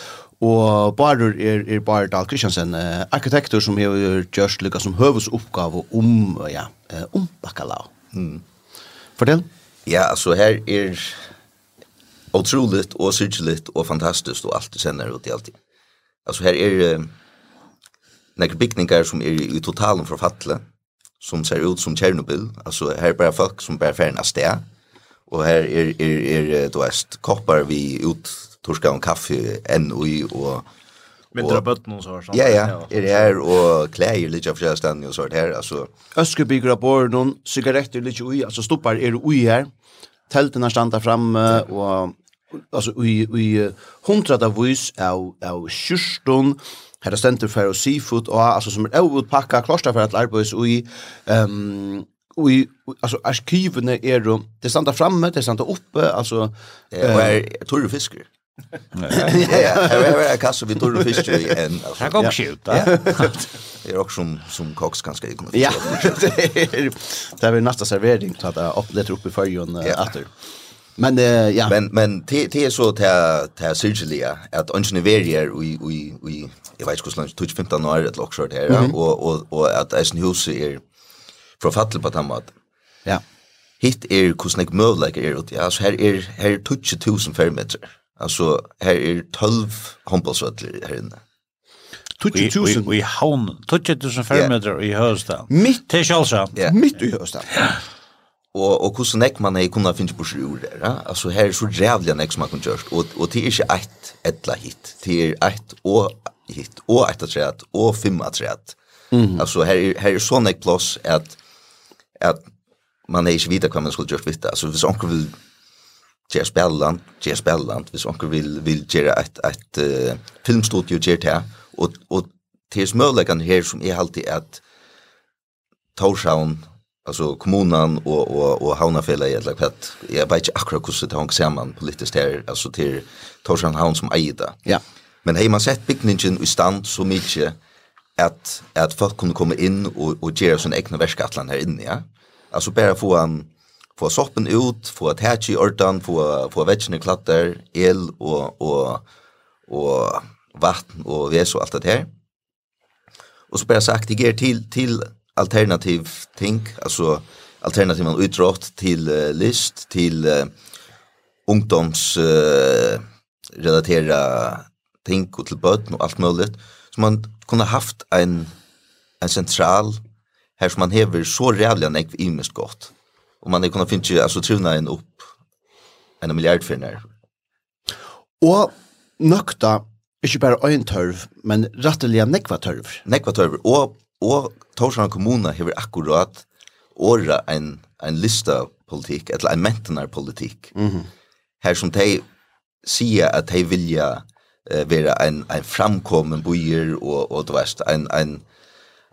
og Barer er, er Barer Dahl Kristiansen, uh, arkitektur som har gjørst lykka som høves oppgave om, uh, ja, uh, om Bacalao. Mm. Fortell. Ja, så her er otroligt og syrgeligt og fantastiskt og allt det senare ut i allt. Altså her er uh, nekre bygningar som er i totalen forfattle, som ser ut som Tjernobyl. Altså her er bare folk som bare færgen av sted, og her er, er, er, du veist, koppar vi ut torska och kaffe enn og, og Mindre bøtten og så. Ja, ja, er det her, og klæger litt av flere stedene og sånt her, altså. Øskebygger av bor, noen sigaretter litt ui, altså stoppar er ui her, teltene standa framme, og alltså i i av vis av av kyrstun här er ständer för og seafood och alltså som är utpacka kloster for at arbeids och i ehm ui, altså, alltså er är det det standa framme det stannar uppe alltså eh er torre fisker. Ja, ja, jag kastar vi torr fisk i en. Jag går skjuta. Det är också som som koks ganska ikon. Ja. Det är nästa servering så att jag upplever upp i förjon åter. Men ja. Men men det är så till till är att ungen vi vi vi i jag vet inte hur långt 15 år ett lockshort här och och och att är hus är författel på tammat. Ja. Hitt är kusnik mövleikar er ut. Ja, så här är här 20000 fermeter. Alltså här är 12 handbollsvettler här inne. 20.000 Vi havn, 20.000 fermeter i Høstad. Mitt til Kjølsa. Mitt i Høstad. Og, og hvordan nek man er kunne finne på sjur der, ja? altså her er så rævlig nek som man kan gjørst, og, og det er ikke ett etla hit, det er ett og hit, og ett atret, og fem atret. Mm. Altså her, her er så nek plass at, at man er ikke videre hva man skulle gjørst vitt, altså hvis anker vil Gjør spelland, gjør spelland, hvis onker vil, vil gjøre et, et uh, filmstudio gjør det her, og, og til smøleggene her som er alltid at Torshavn, alltså kommunen och och och havnafälla eller vad jag vet inte akkurat hur det hänger samman politiskt här alltså till Torshavn havn som äger det. Ja. Men har man sett byggningen i stand så mycket att att folk kunde komma in och och göra sin egna verkatlan här inne, ja. Alltså bara få en få soppen ut, få tætje i ordan, få, få vetsjene klatter, el og, og, og vatten og ves og alt det her. Og så bare sagt, det ger til, til alternativ ting, altså alternativ man utrått til uh, list, til uh, ungdoms uh, ting og til bøtten og alt mulig. Så man kunne haft en, en sentral her som man hever så rævlig enn jeg imest godt. Och man kunde finna alltså trivna en upp en miljard finner. Og nøkta, ikke bare øyn tørv, men rettelig nekva tørv. Nekva tørv, og, og Torshavn kommune hever akkurat året en, en lista politikk, eller en mentenar politikk, mm -hmm. her som de sier at de vilja uh, være en, en framkommen byer og, og det verste, en, en,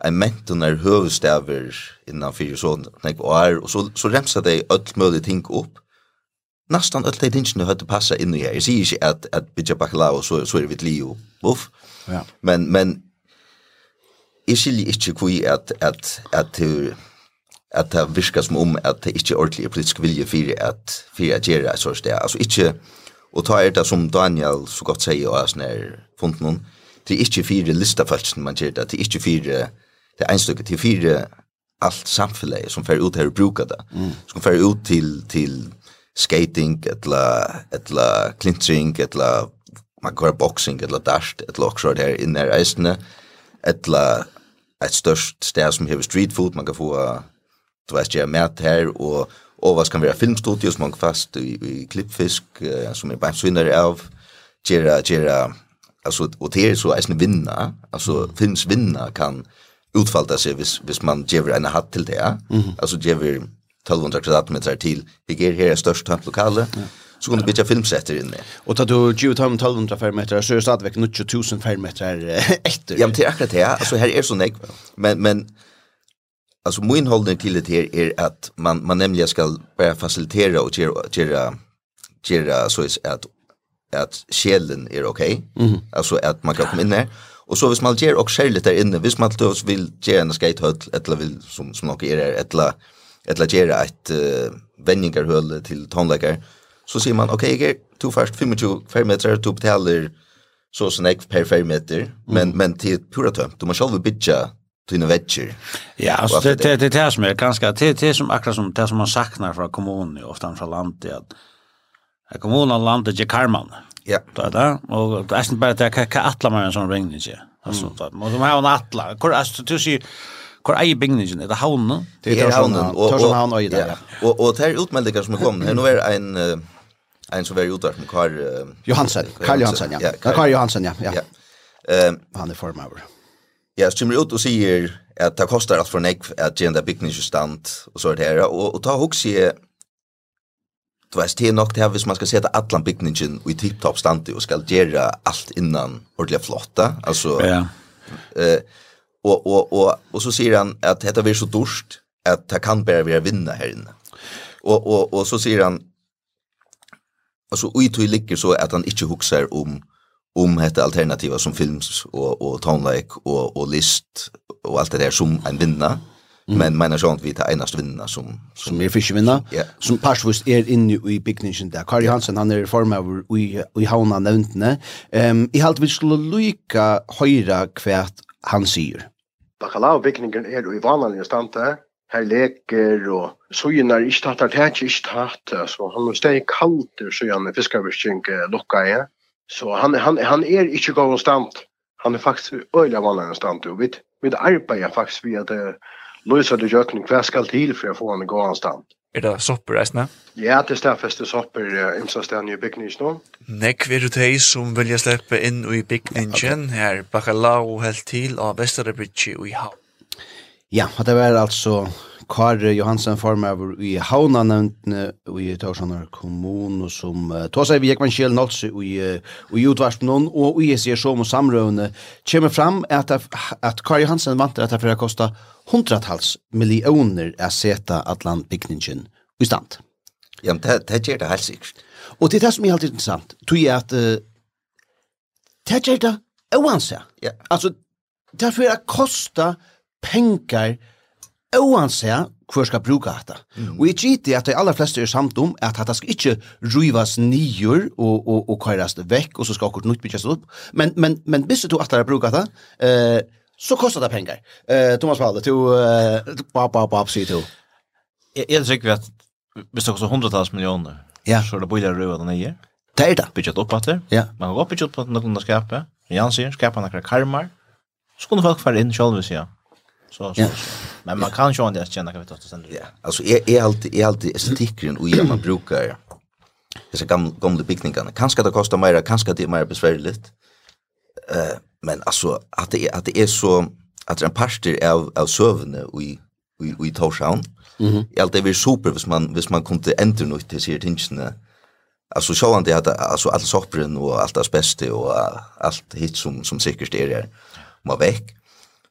en menton er høvestaver innan fyra sånn nek år, och så, så remsa de öll møylig ting upp nästan öll de tingene hade passa in i her. Jag säger ikke att att bidja och så, så är vi Leo uff. Ja. Men, men, jeg skiljer ikke hvor at, at, at, at at det virker som om at det ikke er ordentlig politisk vilje for at, for at gjøre et sånt sted. Altså ikke, og ta er det som Daniel så godt sier og er sånn her funnet noen, det er ikke fire listafølsen man gjør det, det er ikke fire det er en stykke til fire alt samfunnet som fer ut her og bruker det. Mm. Som fer ut til, til skating eller eller clinching eller man går boxing eller dash eller också där inne där isne eller ett störst sted som heter street food man kan få du vet jag mer här och och vad ska vi ha filmstudio som man fast i, i klippfisk uh, som är bara syndare av gera gera alltså och det är så att vinna alltså finns vinna kan utfalta sig hvis, hvis man ger en hatt til det. Mm -hmm. Altså ger 1200 kvadratmeter til. Jeg er här størst lokale. Ja så kunne du bytja filmsetter inne. Og da du givet ham 1200 fermeter, så er det stadigvæk 90.000 fermeter etter. Ja, men det er akkurat det, altså her er sånn jeg, men, men altså min holdning til det her er at man, man nemlig skal bare facilitera og gjøre, gjøre, gjøre så at, at sjelen er ok, mm -hmm. altså at man kan komme inn her, Och så vis man ger och skär lite där inne, vis man då vill ge en skatehöll eller vill som som något är det eller eller ge ett uh, vendingarhöll till tonläkare så ser man okej, okay, to först 25 meter to betalar så sen ek per meter, men mm. men till pura tömt. Du måste själv bitcha dina vetcher. Ja, alltså det det det är som är ganska det det som akkurat som det som man saknar från kommunen ofta från landet att kommunen landet ger karman. Ja. Det er det. Og det er ikke bare det, hva atler man en sånn regning ikke? Altså, mm. man har en atler. Hvor, altså, du sier, Hvor er bygningen? Er det havnen? Det er havnen. Og, og, havn og, ja. og, og det er utmeldinger som er kommet. Her nå er en, en som er utmeldinger med Karl... Johansen. Karl Johansen, ja. Karl Johansen, ja. ja. Han er formøver. Ja, så kommer ut og sier at det koster alt for nekv at gjerne bygningsstand og så er det her. Og, og ta hokse jeg du vet, det er nok det her hvis man skal sette allan bygningen i tip-top standi og skal gjøre alt innan ordentlig flotta, altså... Ja. Eh, og, og, og, og så sier han at dette blir så dorst at det kan bare være vinna her inne. Og, og, og så sier han, altså ui tog ligger så at han ikke huxar om om hette alternativa som films og, og tonleik og, og list og alt det der som en vinna. Mm Mm. Men menar sånt vi tar enast vinna som som, som är fiskvinna yeah. som Parsvus är inne i bygningen där. Kari Hansen, han är form av i i hauna nämntne. Ehm um, i halt vi skulle lucka höra kvärt han syr. Bakalau bygningen är i vanliga stande her leker og søgnar ikke tatt, er tæt ikke tatt, så han er steg kaldt, så han er fiskarvirkning lukka. Så han, han, han er ikke gav stand, han er faktisk øyla vanlig stand, og vi, vi arbeider faktisk ved at løser det gjøkken, hva skal til for å få han i gåanstand? Er det sopper reisende? Ja, det er det sopper uh, imsa stedene i bygningen nå. Nekk vil du teg som vilja slippe inn i bygningen her, bakalau helt til av Vesterabridge i Havn. Ja, det var altså Kare Johansen formar i Hauna nevntne i Torsanar kommun og som uh, tåsar vi Jekman Kjell Nolse i, uh, i utvarspenon og i SE Som og Samrøvne kommer fram at, at Kare Johansen vant at det fyrir kosta hundratals millioner a seta atlan bygningen i stand. Ja, men det, det gjør det helt sikkert. Og det er det som er helt interessant, tog jeg at uh, det gjør det oansett. Ja. Altså, det er fyrir kosta pengar oanse hver skal bruka hatta. Mm. Og jeg giti at de aller fleste er samt om at hatta skal ikkje rivas nyer og, og, og køyrast vekk, og så skal akkurat nytt byggjast opp. Men, men, men hvis du atler bruka hatta, eh, så kostar det pengar. Eh, Thomas Palle, du, eh, bap, bap, bap, sier du. Jeg, jeg tykker at hvis det kostar hundratals millioner, ja. så er det bøyler røy den nye. Det er det. Byggjast opp at det. Ja. Man kan gå opp byggjast opp at noen skapet. Jan sier, skapet noen karmar. Så kunne folk fara inn sjálf, ja så så. Men man kan ju inte känna kan vi ta sen. Ja. Alltså är är alltid är alltid estetiken och hur man brukar dessa gamla gamla pickningarna. Kanske det kostar mer, kanske det är mer besvärligt. Eh men alltså att det är att det är så att det är en parster av av sövne och i i i Torshavn. Mhm. Mm Allt är väl super hvis man hvis man kunde ändra något till sig tinsen. Alltså så han det att alltså allt soppren och allt det bästa och allt hit som som säkert är där. Man väck.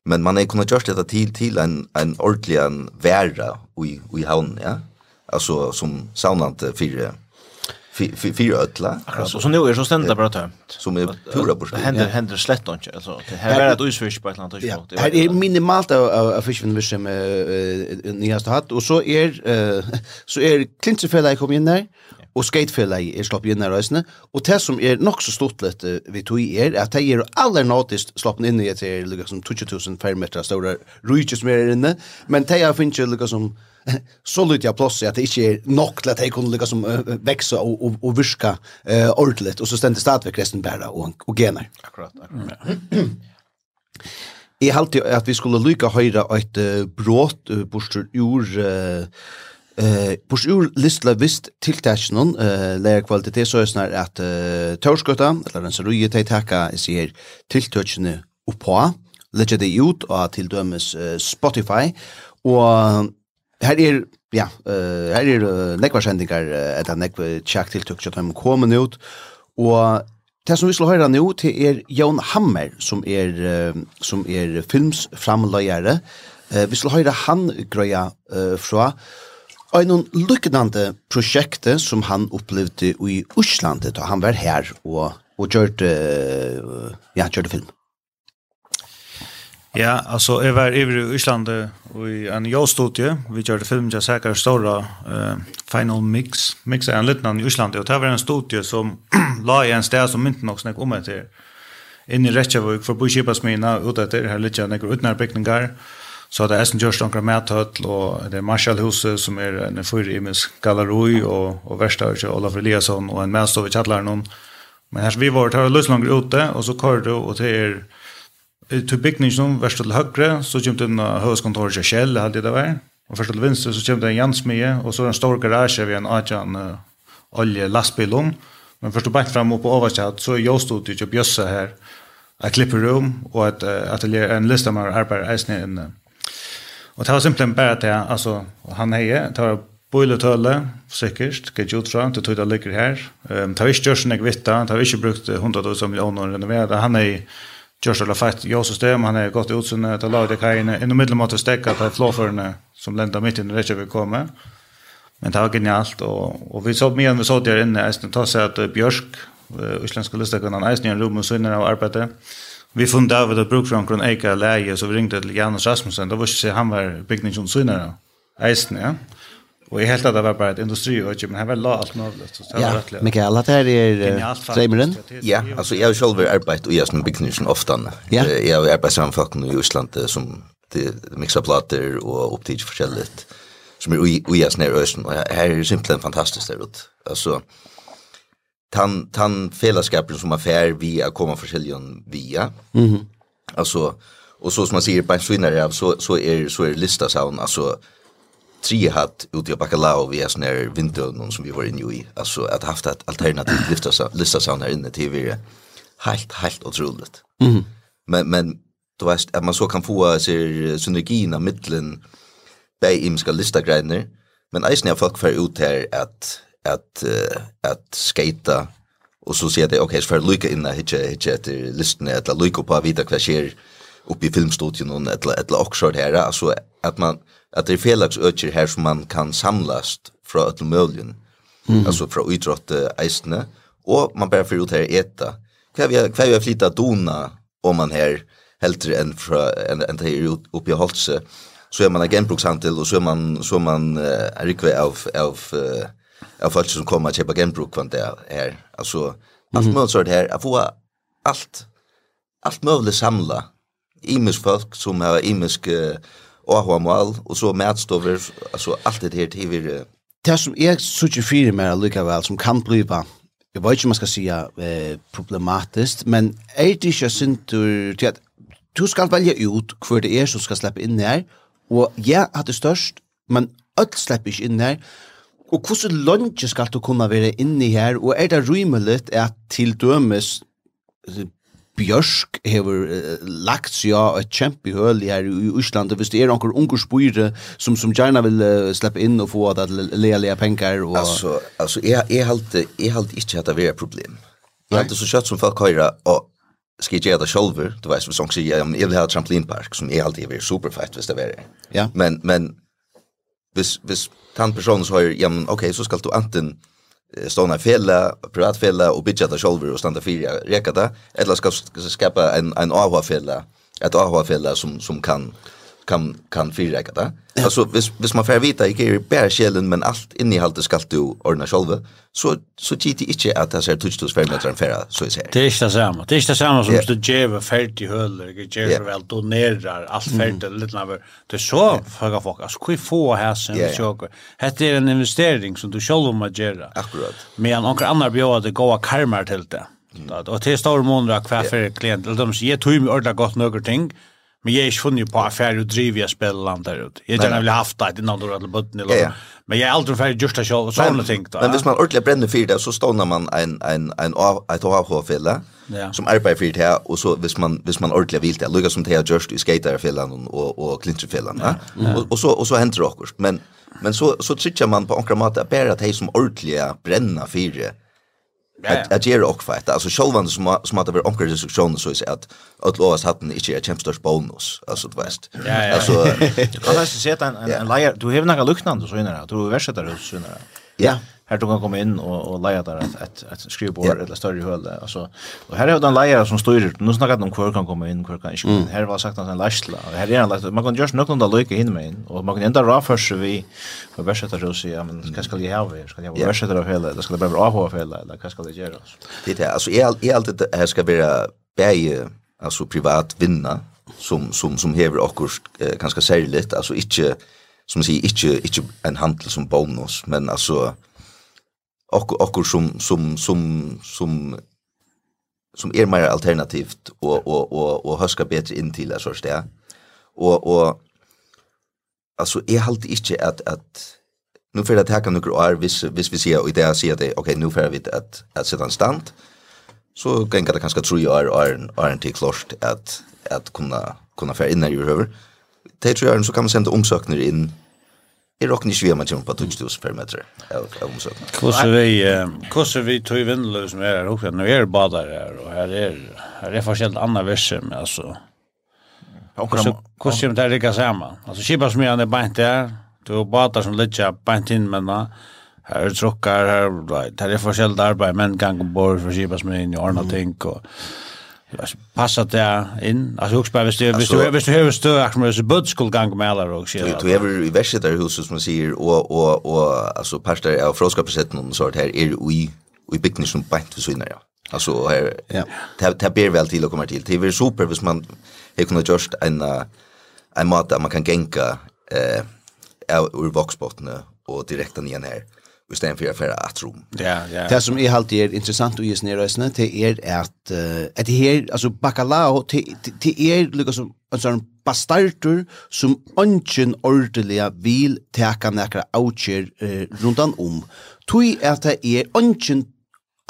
Men man har kunnat gjort detta till till en en ordlig en värra i i havn, ja. Alltså som saunant för fyra ödla. Akkurat, och så nu är så ständigt bara tömt. Som är pura borsta. Det händer, händer slett inte. Alltså, det här är ett usfisk på ett eller annat. Det här är minimalt av, av fiskvinnvis som uh, ni har hatt. Och så är, uh, så är klintsefälla jag kom in där och skatefälla jag slapp in där rösne. Och det som är nog så stort lite uh, vi tog er, att det är allra natiskt slapp in i ett som 20 000 färgmeter stora rujtjes mer inne. Men det här finns ju liksom så lytte jeg plås at det ikke er nok til at jeg kunne lykke som uh, vekse og, og, og virke uh, ordentlig, og så stendte stadigvæk resten bare og, og gener. Akkurat, akkurat. Mm. Jeg halte at vi skulle lykke høyre et uh, brått uh, bortstur ur uh, Eh, på sjúr listla vist tiltækjen eh læra kvalitet så er snar at eh, Torskøtta eller den seruje tei takka er sier tiltøkjene oppa leggja det ut av til dømes Spotify og her er, ja, uh, her er uh, nekvarsendinger, uh, etter nekve tjekk til tukk, at de kommer ut, og det som vi skal høre nå, det er Jon Hammer, som er, uh, som er filmsframløyere, uh, vi skal høre han grøya uh, fra, Og noen lykkenande prosjekter som han opplevde i Oslandet, da han var her og, og gjørte, ja, gjørte film. Ja, alltså jag var i Island och i en jag-studie. Vi gjorde film jag säkert stora uh, Final Mix. Mix är en liten i Island. Och det var en studie som la i en sted som inte nog snack om det in i Reykjavik för Bojkipasmina ut att det här lite några utnärbygningar. Så det är sen just några mäthöll och det är Marshallhuset som är en fyrimis galleroi och, och värsta är Olaf Eliasson och en mätstov i Kattlarnon. Men här vi var tar långt ute och så kör du och det är til bygningen vers til høyre, så kommer det en høyskontor til Kjell, hadde det vært. Og først til venstre så kommer det en Jansmie, og så er det en stor garasje ved en Ajan uh, olje lastbilen. Men først og bænt frem på overkjatt, så er Jostod til Bjøsse her, et klipperom, og et, atelier, en liste med arbeid eisende inne. Og det var simpelthen bare til, altså, han heier, det var Boiletøle, sikkert, gikk ut fra, det tog det ligger her. Um, det var ikke gjørs enn jeg vitt det, det var ikke brukt 100 000 millioner å renovere det. Han er Just eller fast jag system han är gott utsunne att laga det kan i mitten mot att stäcka på flåförna som lända mitt i det vi kommer. Men det var genialt och och vi såg mer än vi såg där inne nästan ta sig att Björk utländska listan han i en rum och så inne och arbete. Vi fann David och bruk från Kron Eka läge så vi ringde till Janus Rasmussen. Då var det han var byggningsundsynare. Eisen, ja. Och jeg helt det var bare et industri og ikke, men här var la allt mulig. så. Ja, Mikael, at här är Dreimeren. Ja, alltså jag har själv arbetat og jeg som byggningsen ofte. Ja. Jag har arbeidet sammen med folk i Island som det mixar plattor och forskjellig. till som är i i snär og och här är det simpelthen fantastiskt der ut. Alltså tan tan fellesskapen som affär vi via komma förskälligen via. Mhm. Alltså och så som man säger på en svinnare så så är så är lista sån alltså trihat ut i Bacalao via sån här vintern som vi var inne i. Alltså att haft ett alternativt lista lista sån här inne till vi helt helt otroligt. Mm. Men men du vet att man så kan få sig av mellan bei im ska lista grejer men eisen jag folk för ut här att att uh, att skata och så ser det okej så för lucka in där hitcha hitcha till listan att lucka på vidare kvar sker uppe i filmstudion och ett ett oxford här alltså att man at det er felagsøkjer her som man kan samlast fra öll møljen, mm. altså fra uidrotte eisne, og man bare fyrir ut her eta. Hva vi hva vi flytta dona om man her helter enn fra enn en her oppe i Holse, så er man en genbrukshandel, og så er man, så er man uh, rikve av, av, uh, av folk som kommer og kjøper genbruk kvant det her. Altså, alt mm. mulig sånt her, at få alt, alt mulig samla, imisk folk som har imisk uh, AHML och så mätstover altså allt det här till Det som jeg så tjur fyra mer lika som kan bliva jag vet ikke om man skal säga eh, problematiskt men er det ikke syntur til at du ska välja ut hur det är som ska släppa in här och jag det störst men alt slipper inte in her, Og hvordan lunge skal du kunne være inne her, og er det rymelig at til dømes Björsk hever uh, lagt seg av et kjempe høl her i Øslandet, hvis det er noen unger spyre som, som gjerne vil uh, slippe inn og få at det lea lea penger. Og... Altså, altså jeg, jeg, halte, jeg halte ikke at det er et problem. Jeg halte så kjøtt som folk høyre, og skal jeg gjøre det selv, du vet, som sånn sier, jeg vil ha et trampolinpark, som jeg alltid vil superfett hvis det er det. Ja. Men, men hvis, hvis den personen så høyre, ja, men ok, så skal du enten stående privat privatfele, og bygge det selv og stande fire reka det, eller skal skapa en, en AH-fele, et AH-fele som, som kan kan kan fyrräcka det. Alltså vis vis man får vita i är bär skällen men allt inne i haltet skall du ordna själva. Så så gick det inte att det ser touchdos för meter färra så är det. Det är inte samma. Det är inte samma som du ger fält i höll eller ger väl donerar allt fält lite över. Det så fråga folk alltså hur få här sen så. Det är en investering som du själv måste göra. Akkurat. Men någon andra bjöd det goda karmar till det. Mm. Och till stor månader kvar för klient. De säger, jag tog mig ordentligt gott några ting. Men jeg jag ikke funnet på affär och driver jag spelar där ut. Jag gärna vill haft det innan du alla botten eller. Ja, ja. Men jeg er aldri ferdig just att jag sånne ting då. Men hvis man ordentlig brenner for det så stånar man en en en av ett av. Ja. Som arbeider for det här och så hvis man hvis man ordentlig vil det lukar som det här just i skaterfällan och och klinchfällan, Og, og, så og så henter det akkurat. Men men så så trykker man på akkurat måte at bare at de som ordentlig brenner for det att att göra och fight. Alltså själva som som att det var onkel restriktioner så är att att lovas hatten inte är jämställt bonus alltså du vet alltså alltså så att en en layer du har några luktande så innan du värsätter det så innan Ja, här du kan komma in och och leja där ett ett, ett skrivbord yeah. eller större höle alltså och här är den lejare som styr nu snackar de om kvar kan komma in kvar kan inte mm. här var sagt att en lastla och här är en lastla man kan just någon där lucka in med in och man kan ända för sig vi för bästa att se men vad ska jag ha vi ska jag vara bästa av hela det ska det behöva ha hela eller vad ska det göra det är alltså är är alltid det här ska vara bäge alltså privat vinna som som som häver också eh, ganska särskilt alltså inte som säger inte inte en handel som bonus men alltså och och som som som som som är mer alternativt och och och och höska bättre in till så där. Och och alltså är halt inte att att nu för att här kan några år vis vis vi ser och det ser det okej nu för vi att att sätta en stand så kan det kanske tro jag är är inte klart att att kunna kunna få in när ju över. Det tror jag så kan man sända omsökningar in Jeg råkner ikke vi om man kommer på 2000 per meter av omsøkene. Hvordan vi, hvordan vi tog vindløy som er her oppe, nå er badar her, og her er, her er forskjellig annet versum, altså. Hvordan kommer det ligga sammen? Altså, kipa som er beint der, du har badar som ligger beint inn men henne, her er trukkar, her, her er forskjellig arbeid, menn gang ombord for kipa som er inn i ordna ting, og Alltså passa det in. Alltså också bara visst du visst du visst du hur stöd som är bud skulle gång med alla och så. Du över i väst där hus som man ser och och och alltså pastar av froskapesätten och sånt här är vi vi bygger som bänt för såna ja. Alltså här ja. Det det ber väl till och kommer till. Det är super hvis man har kunnat just en en mat där man kan gänka eh ur boxbotten och direkt ner här i stedet for å føre at rom. Ja, ja. Det som er alltid er interessant å gjøre nere det er at, uh, at det her, altså bacalao, det, det er liksom som en sånn bastarter som ønsken ordelig vil teka nekra avkjer uh, rundan om. Tui at det er ønsken,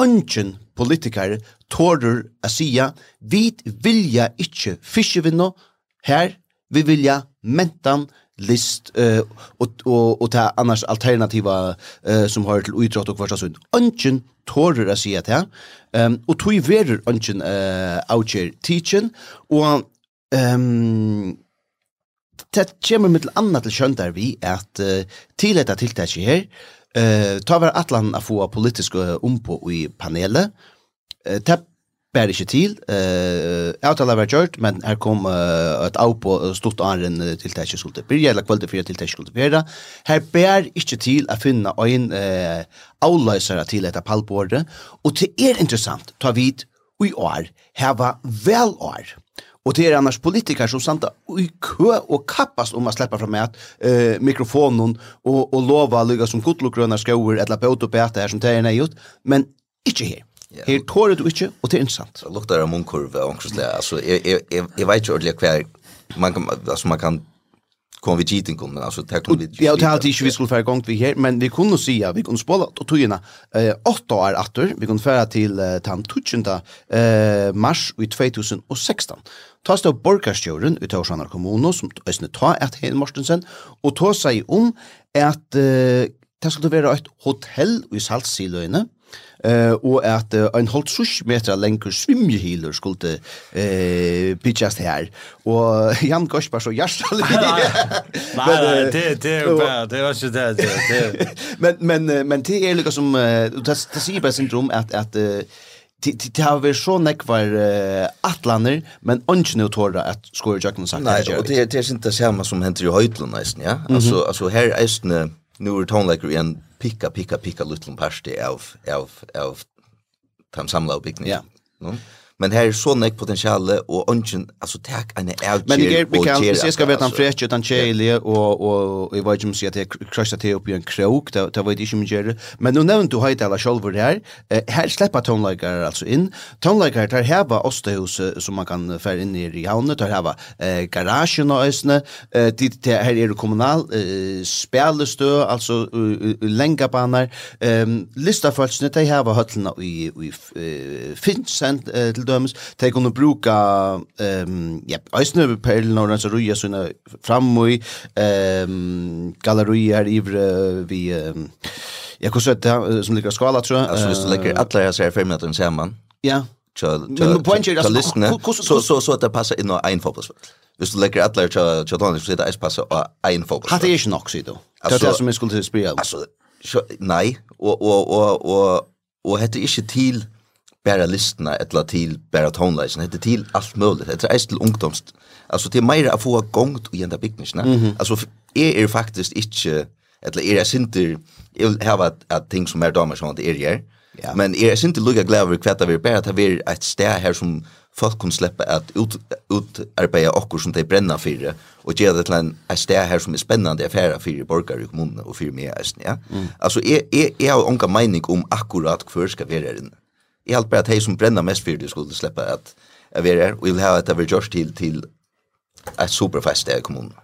ønsken politikere tårer å sija, vi vilja ikke fiskevinna her, vi vilja mentan, list eh och och och ta annars alternativa eh som har till utdrag och första sund. Anchen tårer att säga det. Ehm och tog verer anchen eh outcher teaching och ehm det kommer med annat till skönt där vi att till detta tilltag här eh tar var atlan att få politiska om på i panelet. Eh bär inte till. Eh avtalet var gjort men här kom uh, ett av på stort anren till det skulle bli eller kvalitet för till det skulle bli. Här bär inte till att finna en eh avlösare till detta pallbordet och det är intressant. Ta vid i år. Här var väl år. Och det är annars politiker som santa i kö och kappas om att släppa fram att eh mikrofonen och och lova lyga som gottlogröna skoer eller på autopeta här som det gjort men inte här. Yeah. Her tårer du ikke, og det er interessant. Det lukter av munnkurve, omkring, altså, jeg, jeg, jeg, jeg vet ikke ordentlig hva man kan, altså, man kan kom vi cheating altså, det er kun vi Ja, og det er alltid ikke vi skulle för gongt vi her, men vi kunne si, att vi kunne spåle och togna eh åtte år etter, vi kunne föra til eh, den tutchenta eh mars i 2016. Ta stå Borkastjorden ut av Sjanar kommune som ösne ta et Hen Mortensen og ta seg om at eh, det skulle være et hotell i saltsiløyene, eh og at ein sus meter lengur svimmehiler skulle eh pitchast her. Og Jan Gospar så jarsal. Nei, det det er det var ikke det det. Men men men det er liksom som det det sier bare syndrom at at Det har vært så nekvar uh, atlander, men ikke noe tåra at skår i jøkken sagt. Nei, og det er, det er ikke det samme som henter i høytlen, ja? Altså, altså her er nu er tonleikere igjen picka picka picka little party av av av tam samla bygning. ja no Men här är så mycket potential och ungen alltså tack en är Men det är bekant vi ska veta han fresh utan chili och och i vad jag säger att crusha te upp i en krok där där vet inte mycket men nu nämnt du har det alla själva där här släppa tonlager alltså in tonlager där här var ostehus som man kan fär in i havnet där här var garagen och ösne det här är kommunal spelstö alltså länga banar lista folksne där här var höllna i i finns till dømes, de kunne bruka um, ja, æsne perlen og rensa ruja sånne frammoi, um, gallerier ivre vi... Um, ja, hvordan er det som ligger skala, tror jeg? Altså, hvis du legger alle her serier fem minutter sammen, ja. til listene, så, så, at det passer inn og en fotballsfelt. Hvis du lägger alla her til Donald, så er det passer og en fotballsfelt. Hatt er ikke nok, sier du? Det er det som jeg skulle spyrja om. Altså, nei, og, og, og, og, og, og, og, bara listna etla til bara tonleisen heter til alt möjligt hetta är till ungdomst altså till mer at få gongt och enda bygnisna mm -hmm. altså faktiskt inte faktisk är det er jag vill hava at, att ting som er damer som det er her ja. men er lugga lukka glæver kvætta vi bara att vi är ett stær her som folk kun sleppa at ut ut arbeta okkur som det bränna för fyrir og ge det til ein stær her som er spennandi affæra fyrir borgar i kommunen og fyrir mig ja mm. altså er er er onka mening om akkurat hur skal vera her inne jeg helt bare at de som brenner mest for det skulle slippe at jeg vil her, og jeg vil ha at jeg vil gjøre til, til et superfest i kommunen.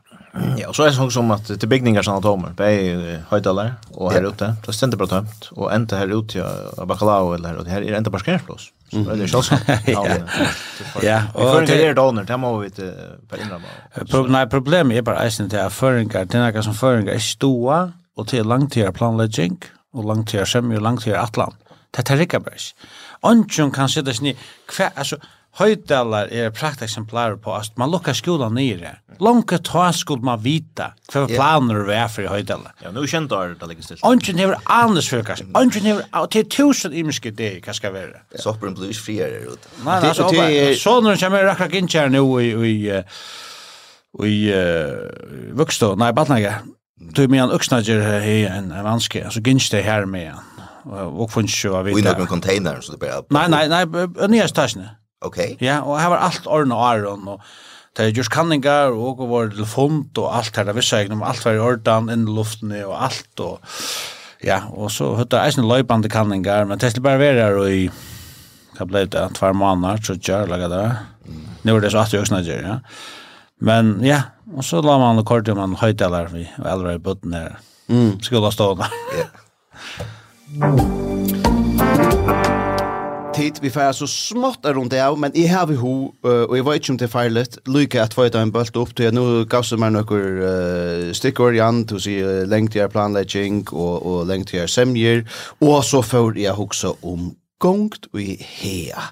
Ja, og så er det sånn som at til bygninger som er atomer, det er høydaler og her ute, det er stendig bra tømt, og enda her ute av Bacalao eller her ute, her er enda parkeringsplass. Så det er kjølsomt. Ja, og det er doner, det må vi til per innrømme. Nei, problemet er bare eisen til at føringer, det er noe som føringer er stua, og til langtida planlegging, og langtida sømmer, og langtida atlan. Det er ikke bare ikke. Ongen kan sitta sig ner. Kva, alltså, Høydalar er prakteksemplarer på at man lukkar skolan nere. Lanka ta skuld man vita hva yeah. planer vi er for i Høydalar. Ja, nu kjent er det ligger stilt. Ongen hever andes for kast. Ongen hever til tusen imiske det hva skal være. Ja. Sopperen blir frier er ut. Nei, altså, sånn er kommer rakka gintjer nu i, i, i, i vukstå, nei, badnager. Du er med en uksnager er en vanske, altså gintjer her med han och funns ju av Vi någon container så det bara Nej nej nej nya station. Okej. Okay. Ja, och här var allt ordna och aron och Det är just kanningar och og var telefont och allt här det visste jeg om allt var i ordan, in i luften och allt och... ja, och så høtta eisen løypande kanningar, men det skulle bare være och i Vad blev det, Två månader, så gjør laga det. Nu är det så at också også ja. Men ja, och så la man akkordion man høytaler vi, och alle i botten her, mm. skola där. Ja. Tid, vi får så smått rundt det av, men jeg har vi ho, og jeg vet ikke om det er feilet, lykke at få en bølt opp til, nå gav seg meg noen uh, stikker igjen, til å si uh, lengt jeg planlegging og, og lengt jeg semjer, og så får jeg også om gongt i hea.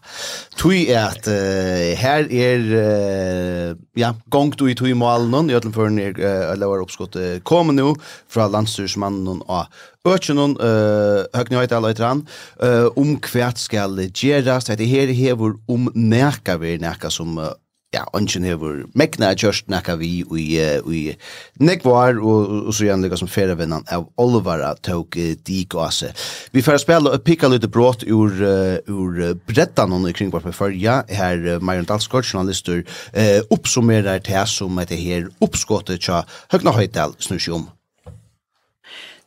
Tui er at uh, her er uh, ja, gongt i tui malen i öllum førn er uh, lavar oppskott uh, kom nu fra landstyrsmannen og Ötjenon, uh, Høgni Høyta Løytran, uh, om um kvært skal gjerast, det her hevur om um nærka vi nærka som uh, ja, ungen hever mekna kjørst nekka vi i, i nekvar, og, og så gjerne det som ferievinnan av Olivara tog uh, digase. Vi får spela og picka lite brått ur, ur brettan og kring vart med fyrja, her uh, Marion Dalsgaard, journalister, uh, oppsummerar det som heter her oppskottet tja Høgna Høydal snur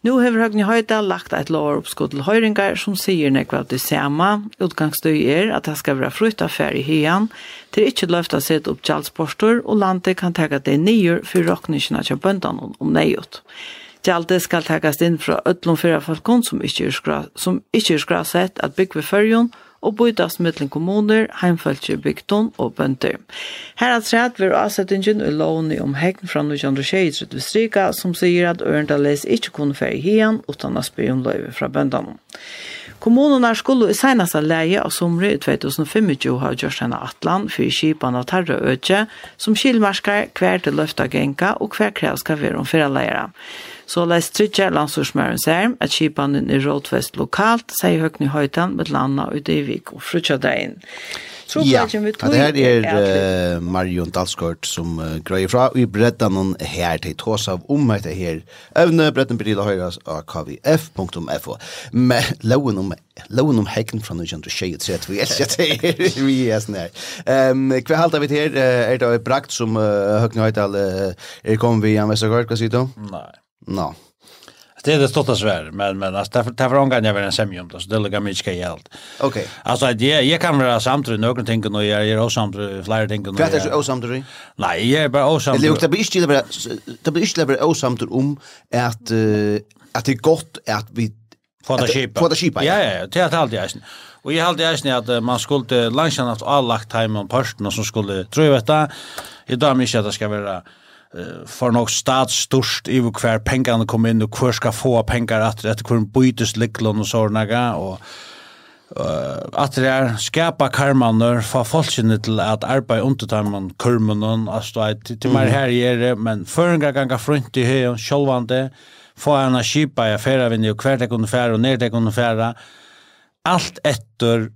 Nu har Høgni Høyda lagt et lovaroppskott til høyringar som sier nekva av det samme. Utgangsstøy er at det skal være frukt affær i hyan, til ikkje løfta sitt opp kjaldsporster, og landet kan tega det nyer for råkningskina til bøndan om neiot. Gjaldet skal tegast inn fra ødlom fyra falkon som ikke er skrasett at bygge ved fyrjon, og og bøytast mellom kommuner, heimfølge bygton og bønder. Her er træt ved avsettingen og lovene om hegn fra 1923 ved Stryka, som sier at Ørendales ikke kunne fære hien utan å spy om løyve fra bøndene. Kommunerna skulle i senaste leie av somre i 2025 ha gjort henne atlan for kipan av terrorøtje som skilmarskar hver til løfta genka og hver krev skal være om fyrre Så leis tryggja landstorsmøren ser at kipanen er rådfest lokalt, sier høgni høytan med landa og Dyvik og frutja Ja, det her er uh, Marion Dalsgaard som uh, grøyer fra, og i bredda noen her til tås av om etter her evne, bredden blir til høyre av kvf.fo. Med loven om loven om hekken fra 1923, vi elsker det her, vi er sånn her. Um, hva halter vi til her? Er det brakt som uh, Høgne Høydal uh, er kommet vi i Vestergaard, hva sier du? Nei. No. Det är det största svär, men men alltså därför därför omgår jag väl en sämja om det så det lägger mig inte helt. Okej. Alltså det jag kan vara samtidigt några ting och jag är också samtidigt flera ting och. Vad är också samtidigt? Nej, jag är bara också samtidigt. Det blir inte bara det blir inte bara också samtidigt om att att det är gott att vi får det skipa. Får det skipa. Ja ja, det är allt jag. Och jag hade ju att man skulle lunchen att all lagt time på posten och så skulle tror jag vet det. Jag drar mig att det ska vara uh, for nok stat størst i hver pengene kom inn, og hver skal få penger etter, etter hver bytes liklån og sånne, og uh, at det er skapa karmaner, få folkene til at arbeid undertarmen karmanen, altså, til, til mer her gjør det, men føringer ganger front i høyen, sjølvande, få henne kjipa i affæravinni, og hver det kunne fære, og ned det kunne fære, alt etter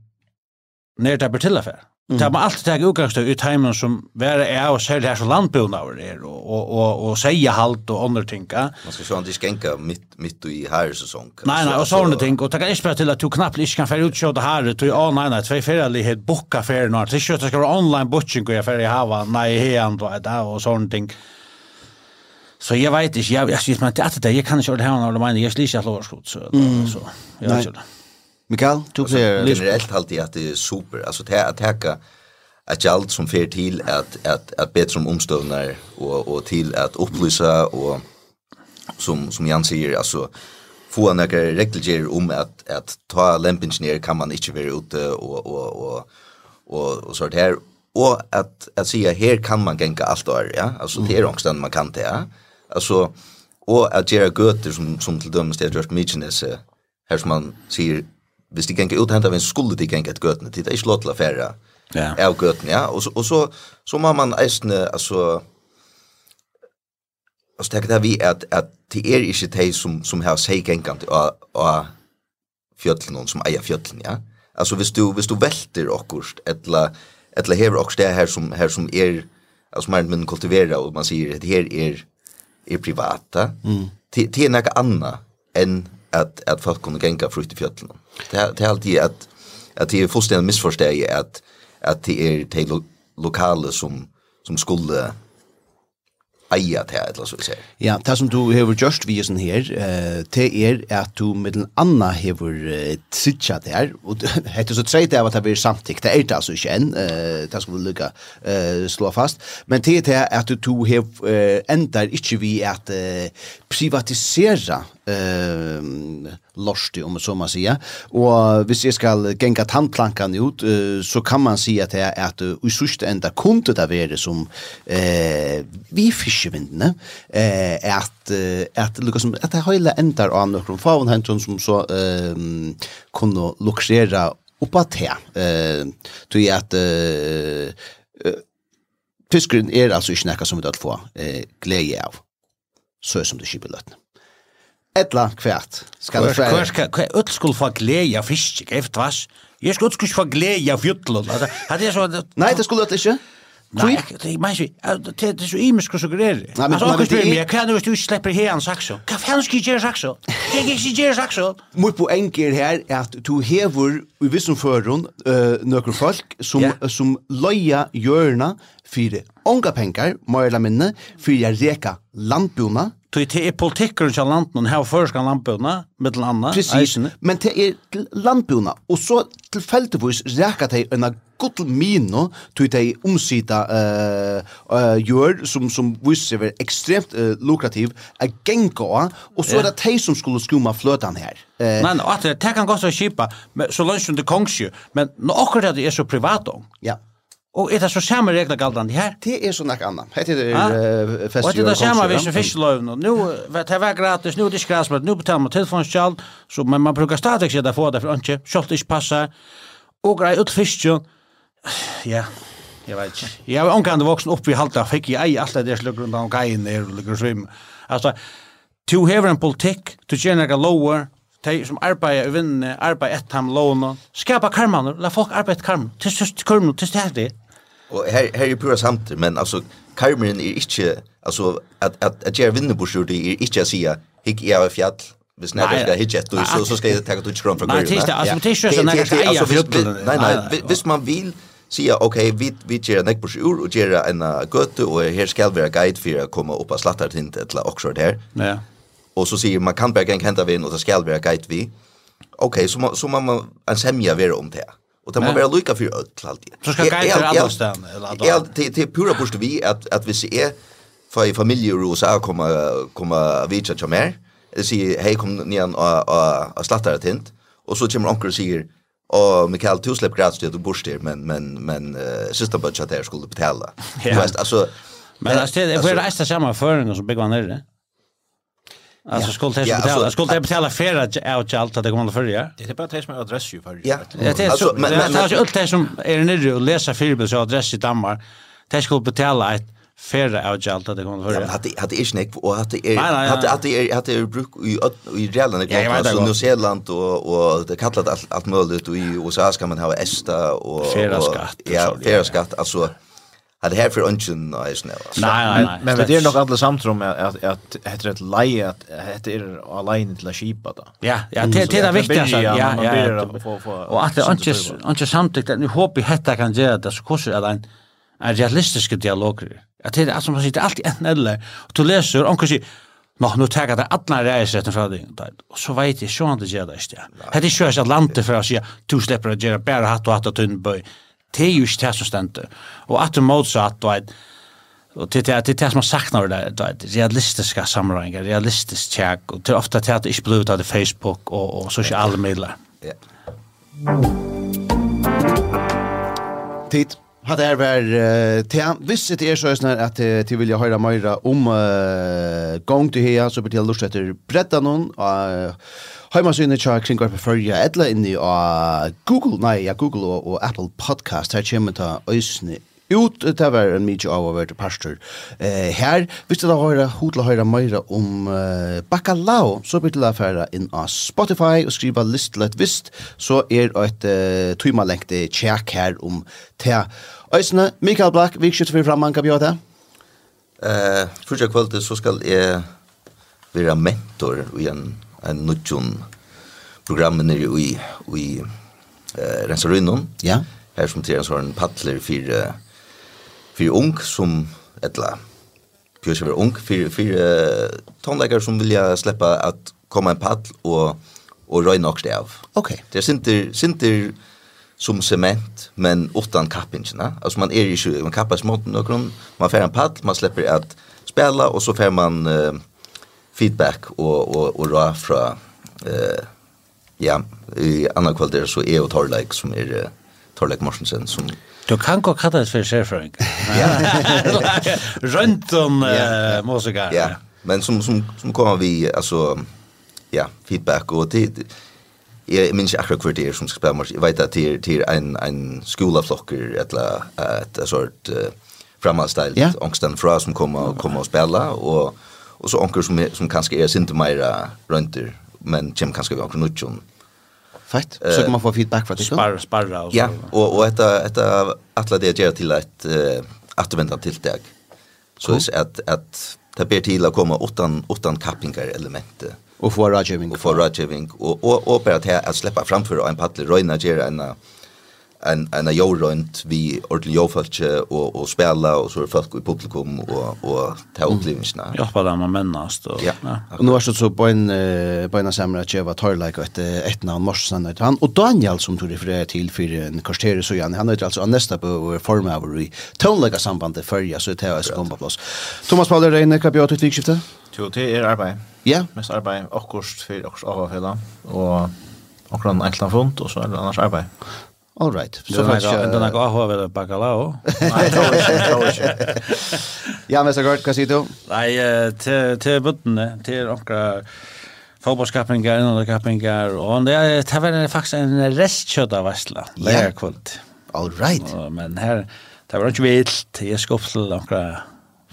ned det blir til affære. Det man alltid tagit utgangstøy i timen som være er og særlig her som landbjørnaver er, og, og, og, og säga halt og andre ting. Man skal så han ikke enka mitt, midt i her sesong. Nei, nei, og sånne ting. Og det kan ikke til at du knappt ikke kan fære utkjøte her, du å, nei, nei, tvei ferdiglighet, bukka ferie nå. Det er ikke at det skal være online booking og jeg ferdig hava, nei, hean, og sånne ting. Så jeg vet ikke, jeg, jeg, jeg, jeg, jeg, jeg, jeg, jeg, jeg, jeg, jeg, jeg, jag, jeg, jeg, jeg, jeg, jeg, så, jeg, jeg, jeg, jeg, jeg, jeg, Mikael, du ser generellt alltid att det är super. Alltså det att täcka att allt som fer till att att att bättre om omstövnar och och till att upplysa och som som Jan säger alltså få några regler om att att ta lämpingenjör kan man inte vara ute och och och och och så här och att att säga här kan man gänga allt där ja? Alltså det är också man kan det ja alltså och att göra götter som som till dömes det har gjort mycket här som man säger hvis de gänga ut hämta vem skulle de gänga ett götne det är slott la färra ja. är gøtene, ja. Och så och så så man man äsne alltså alltså det där vi att att det är ikke det som som har sig gänga och och fjøtlen, som eier fjøtlen, ja. Alltså hvis du hvis du välter akkurst eller eller hever också det här som här som är alltså man men kultivera och man säger det här är är privata mm. till er noe annet än att att folk kunde gänga frukt i fjällen Det det är alltid att att det är fullständigt missförstånd att att det är de lo lokala som som skulle eia til eller så vi ser. Ja, det som du hever gjørst vi sånn her, uh, det er at du med den anna hever tritsja det her, og er så treit av at det blir samtidig, det er det altså ikke enn, uh, det skal vi lukka slå fast, men det er at du hever uh, endar ikke vi at uh, privatisera lorsti, om så man säger. Og hvis jag skal gänga tandplankan ut, så kan man si at är at i sista enda kunde det vara som eh, vi fiskevindene, eh, at, at, liksom, at det hela ändar av några faven hentum som så eh, kunde luxera upp att til. Eh, tog at eh, fiskeren er alltså inte något som vi dødt få eh, glädje av, så som det skipper. Etla kvært. Skal det fræ. Kvært kvært öll skuld få gleja fisk, geft vas. Jeg skulle skulle få gleja fjöll. Altså, hade jeg så Nei, det skulle det ikke. Nei, det er så det er så imisk så greier. Nei, men så spyr meg, kan du ikke slippe her en sakso? Hva faen skal jeg gjøre sakso? Jeg kan ikke gjøre sakso. Mitt poeng er her er at du hever i vissen føren nøkker folk som, som løya hjørna fyrir onga penger, må jeg la minne, fyrir jeg reka landbjona, Tui te er politikkeren til landen, her førskan landbjørna, med til anna, Precis. Men te er landbjørna, og så tilfeldigvis reka te enn gott mino, tui te omsida uh, uh, gjør, som, som viser seg ekstremt uh, lukrativ, a genga, og så er det te som skulle skuma fløtan her. Uh, Nei, at det kan godt å kjipa, så lønns det kongsju, men akkurat det er så privat. Ja. Yeah. Og er det så samme regler galdande her? Det er så nek annan. Hette er ah? fest. Og det er samme hvis vi som fiskeløven. Nå, det var gratis, nå er det ikke gratis, men nå betaler man telefonskjall, så men man brukar stadig sida få det, for ikke, kjalt ikke passar. Og grei ut fiskjall. Ja, jeg vet ikke. Jeg har omkant voksen opp i halta, fikk jeg ei alt det der slukker rundt om kajen der, og lukker svim. Altså, to hever en politikk, to tjener ikke lower, de som arbeider i vinnene, arbeider etter ham låna, skapa karmaner, la folk arbeider karmaner, til sørst karmaner, til stedet, Och här her är ju pura samt men alltså Karmen är inte alltså att att att jag vinner på sjön det är inte att säga hick i av fjäll vi snackar ska hitta ett så så ska jag ta ut från Nei, Nej, det är alltså det är ju så när Nej, nej, visst man vill säga okej, vi vi ger en ekbors ur och ger en götte och här ska vara guide för att komma upp och slatta till inte eller också där. Ja. Och så säger man kan bara kan hända vi och så ska vara guide vi. Okej, så så man en semja vara om det. Och det måste vara lika för öll alltid. Så ska guide till alla ställen eller alla. Ja, det det pura bort vi att att vi ser för i familjer och så komma komma vidare till mer. Det säger hej kom ni an och och slattar ett hint och så kommer onkel och säger och Mikael du släpp gratis det du där men men men uh, sista budget där skulle betala. Du vet alltså Men alltså det är det är samma förrän som bygger ner det. Alltså skulle det ja, betala, skulle det betala för att out allt att det kommer att följa. Det är bara det som är adress ju för. Ja. Det är så men men alltså allt det som är nere och läsa filmen så adress i Danmark. Det skulle betala ett färre out allt att det kommer att följa. Hade hade är snäck och hade är hade hade är hade är bruk i i Irland och så New Zealand och och det kallat allt allt möjligt och i USA ska man ha esta och ja, färre skatt alltså hade här för ungen är nu. Nej nej. Men det är nog alla samtrum med att att heter ett leje att det är alene till att skipa då. Ja, ja, det det är viktigt alltså. Ja, ja. Och att det inte inte samtidigt att nu hoppas jag detta kan göra det så kurs är en en realistisk dialog. Att det är som man sitter alltid en eller och du läser och kanske Nå, nu tar jeg det alle reiseretten fra deg. Og så vet jeg, så han det gjør det ikke. Det er ikke at landet for å si, du slipper å gjøre bare hatt og hatt og tynn bøy det er jo ikke det som stendte. Og at du motsatt, du vet, og til det, det er det som har sagt når det, du vet, realistiske sammenhengar, realistisk tjekk, og til ofte til at det ikke blir ut av det Facebook og, og sosiale midler. Ja. Tid. Hatt er vær til Hvis det er så at til vilja høre meira om uh, gang til her, så blir til lust etter bredda noen og uh, heimasynet tja kring gøy på fyrja etla inni av Google, nei, ja, Google og, og Apple Podcast. Her kommer ta øysene ut det var en mykje av å være pastor eh, her. Hvis du da høyre hodla høyre meira om eh, bacalao, så blir det affæra inn av Spotify og skriva listleit vist, så er et uh, tøymalengte tjekk her om te. Øysene, Mikael Black, vi skjøtter for framman, kan bjøre det? Eh, Første kvalitet så skal jeg være mentor i en, en nødjon program nere i, i eh, Rensarunnen. Ja. Her som til en sånn paddler for för ung som ettla Pjørs er ung, för fire tonleikere som vill jag släppa att komma en paddel och och röna också av. Okej. Det är sinter, inte som cement, men utan kappingene. Alltså man er ikke, man kappar smått någon, man får en paddel, man släpper att spela, och så får man uh, feedback och och och rå från uh, ja, i andra kvaliteter så är och Torlek som er uh, Torlek Morsensen som Du kan gå kalla det för särfröing. Runt om eh, musiker. Ja, men som, som, som kommer vi, alltså, ja, feedback och tid. Jag minns inte akkurat kvarter som ska spela mars. Jag vet att det är, till en, en skolaflocker, ett, ett, sort uh, framhalsställt ja. ångsten fra som kommer kommer och spela. Och, och så ångker som, som kanske är inte mer rönter, men kommer kanske vi ångker nutjon. Fett. Så kan man få feedback från det. Sparra, sparra och så. Ja, och och detta detta alla det ger till ett att vänta till dag. Så är att att ta ber till att komma utan utan kappingar element och få rådgivning och få rådgivning och och och bara att släppa framför en paddel röna ger en en en av jag runt vi ordentlig jag falche och och spela och så är folk i publikum och och ta upplevelsena. Ja, på det man mennast och ja. Og nu er det så på en på en samla var tar like ett et navn Morsen ut han och Daniel som tog refererar till för en kvarter så han han är alltså nästa på form av i like samband det förja så det är skomba plats. Thomas Paul Reine kapjat utvikskifte. Jo, det är arbete. Ja, mest arbete och for för och og och och en enklan fond och så er det annars arbete. All right. Så fast jag den går ha väl bacalao. Nej, Ja, men så gott kan se du? Nej, till till botten till några fotbollskappingar och kappingar och det är det var faktiskt en restkött av Vestla. Lägger kvalt. All right. Men här det var inte vilt. Jag skopsel några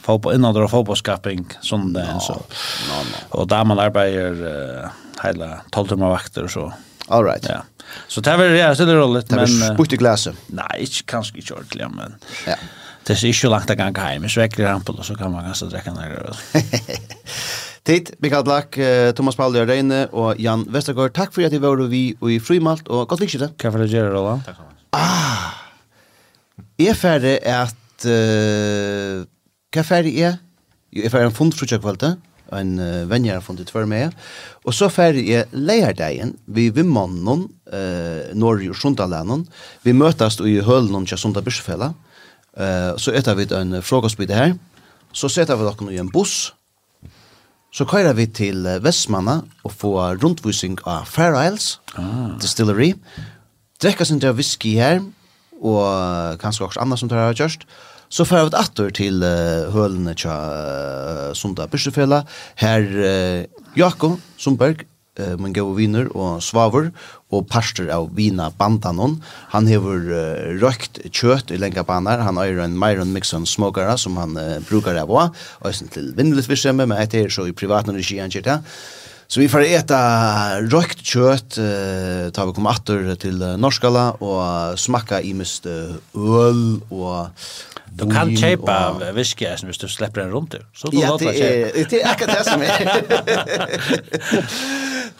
fotboll innan då fotbollskapping sån där så. Och där man arbetar hela 12 timmar vakter och så. All right. Ja. Så det var ja, så det roligt men Det var spukt i glaset. Nej, inte kanske inte ordentligt men. Ja. Det är inte långt att gå hem. Så väcker han på så kan man ganska dricka några. Tid, Mikael Black, Thomas Paul Reine och Jan Westergaard. Tack för att ni var vi och i frimalt och gott vikskifte. Tack för det, Gerard Roland. Tack så mycket. Ah. Är färdig att uh, Hva er ferdig er? Jo, Jeg er ferdig en fund fundfrutja kvalte en uh, venner har funnet for meg. Og så färdig jeg lejardegen vi vid mannen eh norr och Sundaländen. Vi møtes i hølen och Sunda Bischfälla. uh, så etter vi en frukostbit her, Så setter vi dere i en buss. Så kører vi til Vestmanna og får rundvisning av Fair Isles ah. Distillery. Drekker sin der whisky her, og kanskje også andre som tar har gjørst. Så får vi atter til uh, hølene tja uh, Sunda Børsefella. Her uh, Jakob Sundberg, uh, min gode viner og svaver, og parster av vina bandanon. Han hever uh, røkt kjøtt i lenga banar. Han eier en Myron Mixon smokere som han uh, brukar av også. Og til vindelig virksomhet, men etter så i privaten regi han kjørt Så vi får äta rökt kött eh tar vi komma åter till Norskala och smaka i mest öl och Du kan köpa och... whisky som hvis du släpper den runt. Så då låter det. Ja, det är akkurat det som är.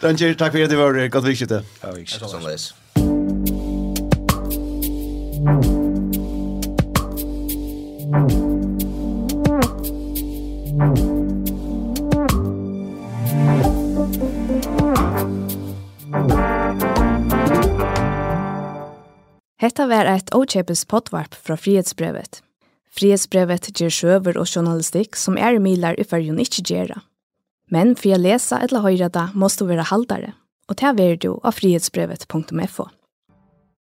Danger, takk for at du var godt vikskjøttet. Ja, vikskjøttet. Sånn Thank you. Hetta var eit åkjepes potvarp fra Frihetsbrevet. Frihetsbrevet ger sjøver og journalistikk som er milar i fyrjun ikkje gjerra. Men for å lese eller høyre det, måste du være haldare, og ta er du av frihetsbrevet.fo.